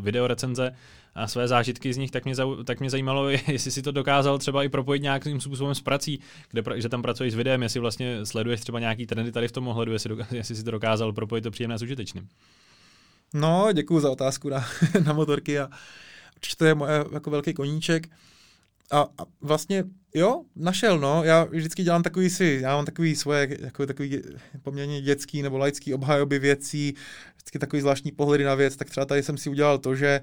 video recenze a své zážitky z nich, tak mě, tak mě zajímalo, jestli si to dokázal třeba i propojit nějakým způsobem s prací, kde, že tam pracuješ s videem, jestli vlastně sleduješ třeba nějaký trendy tady v tom ohledu, jestli, jestli si to dokázal propojit to příjemné s užitečným. No, děkuji za otázku na, na motorky a určitě to je moje jako velký koníček. A, a vlastně, jo, našel, no, já vždycky dělám takový si, já mám takový svoje, jako takový poměrně dětský nebo laický obhajoby věcí, vždycky takový zvláštní pohledy na věc, tak třeba tady jsem si udělal to, že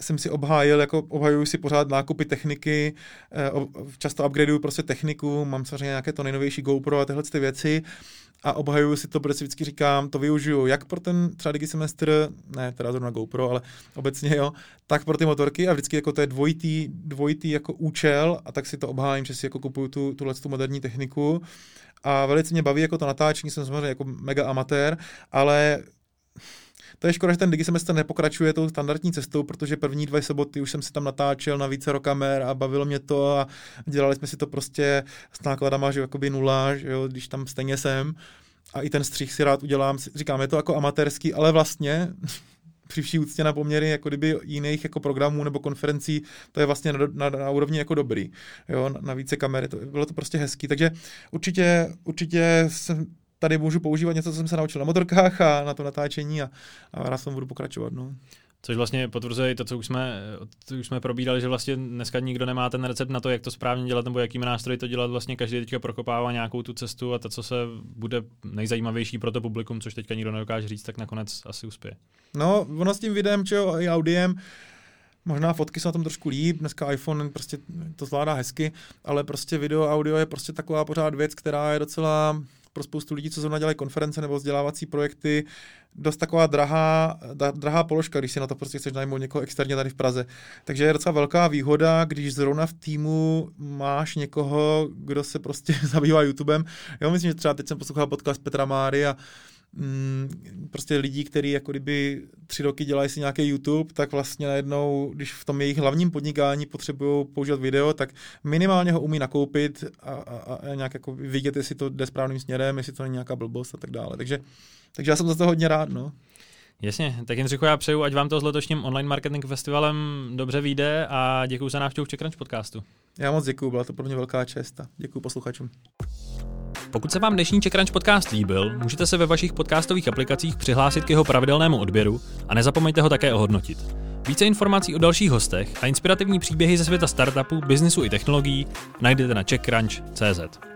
jsem si obhájil, jako obhajuju si pořád nákupy techniky, eh, často upgradeuju prostě techniku, mám samozřejmě nějaké to nejnovější GoPro a tyhle ty věci a obhajuju si to, protože si vždycky říkám, to využiju jak pro ten třeba semestr, ne teda zrovna GoPro, ale obecně jo, tak pro ty motorky a vždycky jako to je dvojitý, dvojitý jako účel a tak si to obhájím, že si jako kupuju tu, tuhle tu moderní techniku. A velice mě baví jako to natáčení, jsem samozřejmě jako mega amatér, ale to je škoda, že ten digisemestr nepokračuje tou standardní cestou, protože první dva soboty už jsem si tam natáčel na více kamer a bavilo mě to a dělali jsme si to prostě s nákladama, že jakoby nula, že jo, když tam stejně jsem a i ten střih si rád udělám, říkám, je to jako amatérský, ale vlastně při vší úctě na poměry jako kdyby jiných jako programů nebo konferencí, to je vlastně na, na, na úrovni jako dobrý. Jo, na, na více kamery, to, bylo to prostě hezký. Takže určitě, určitě jsem tady můžu používat něco, co jsem se naučil na motorkách a na to natáčení a, a rád tom budu pokračovat. No. Což vlastně potvrzuje i to, co už jsme, co už jsme probídali, že vlastně dneska nikdo nemá ten recept na to, jak to správně dělat nebo jakými nástroji to dělat. Vlastně každý teďka prokopává nějakou tu cestu a to, co se bude nejzajímavější pro to publikum, což teďka nikdo nedokáže říct, tak nakonec asi uspěje. No, ono s tím videem, čo, i audiem, Možná fotky jsou na tom trošku líp, dneska iPhone prostě to zvládá hezky, ale prostě video, audio je prostě taková pořád věc, která je docela pro spoustu lidí, co zrovna dělají konference nebo vzdělávací projekty, dost taková drahá, drahá položka, když si na to prostě chceš najmout někoho externě tady v Praze. Takže je docela velká výhoda, když zrovna v týmu máš někoho, kdo se prostě zabývá YouTubem. Já myslím, že třeba teď jsem poslouchal podcast Petra Máry a mm, prostě lidí, kteří jako kdyby tři roky dělají si nějaký YouTube, tak vlastně najednou, když v tom jejich hlavním podnikání potřebují používat video, tak minimálně ho umí nakoupit a, a, a nějak jako vidět, jestli to jde správným směrem, jestli to není nějaká blbost a tak dále. Takže, takže já jsem za to hodně rád. No. Jasně, tak Jindřichu, já přeju, ať vám to s letošním online marketing festivalem dobře vyjde a děkuji za návštěvu v Checkrange podcastu. Já moc děkuji, byla to pro mě velká čest a děkuji posluchačům. Pokud se vám dnešní CheckRunch podcast líbil, můžete se ve vašich podcastových aplikacích přihlásit k jeho pravidelnému odběru a nezapomeňte ho také ohodnotit. Více informací o dalších hostech a inspirativní příběhy ze světa startupů, biznisu i technologií najdete na checkcrunch.cz.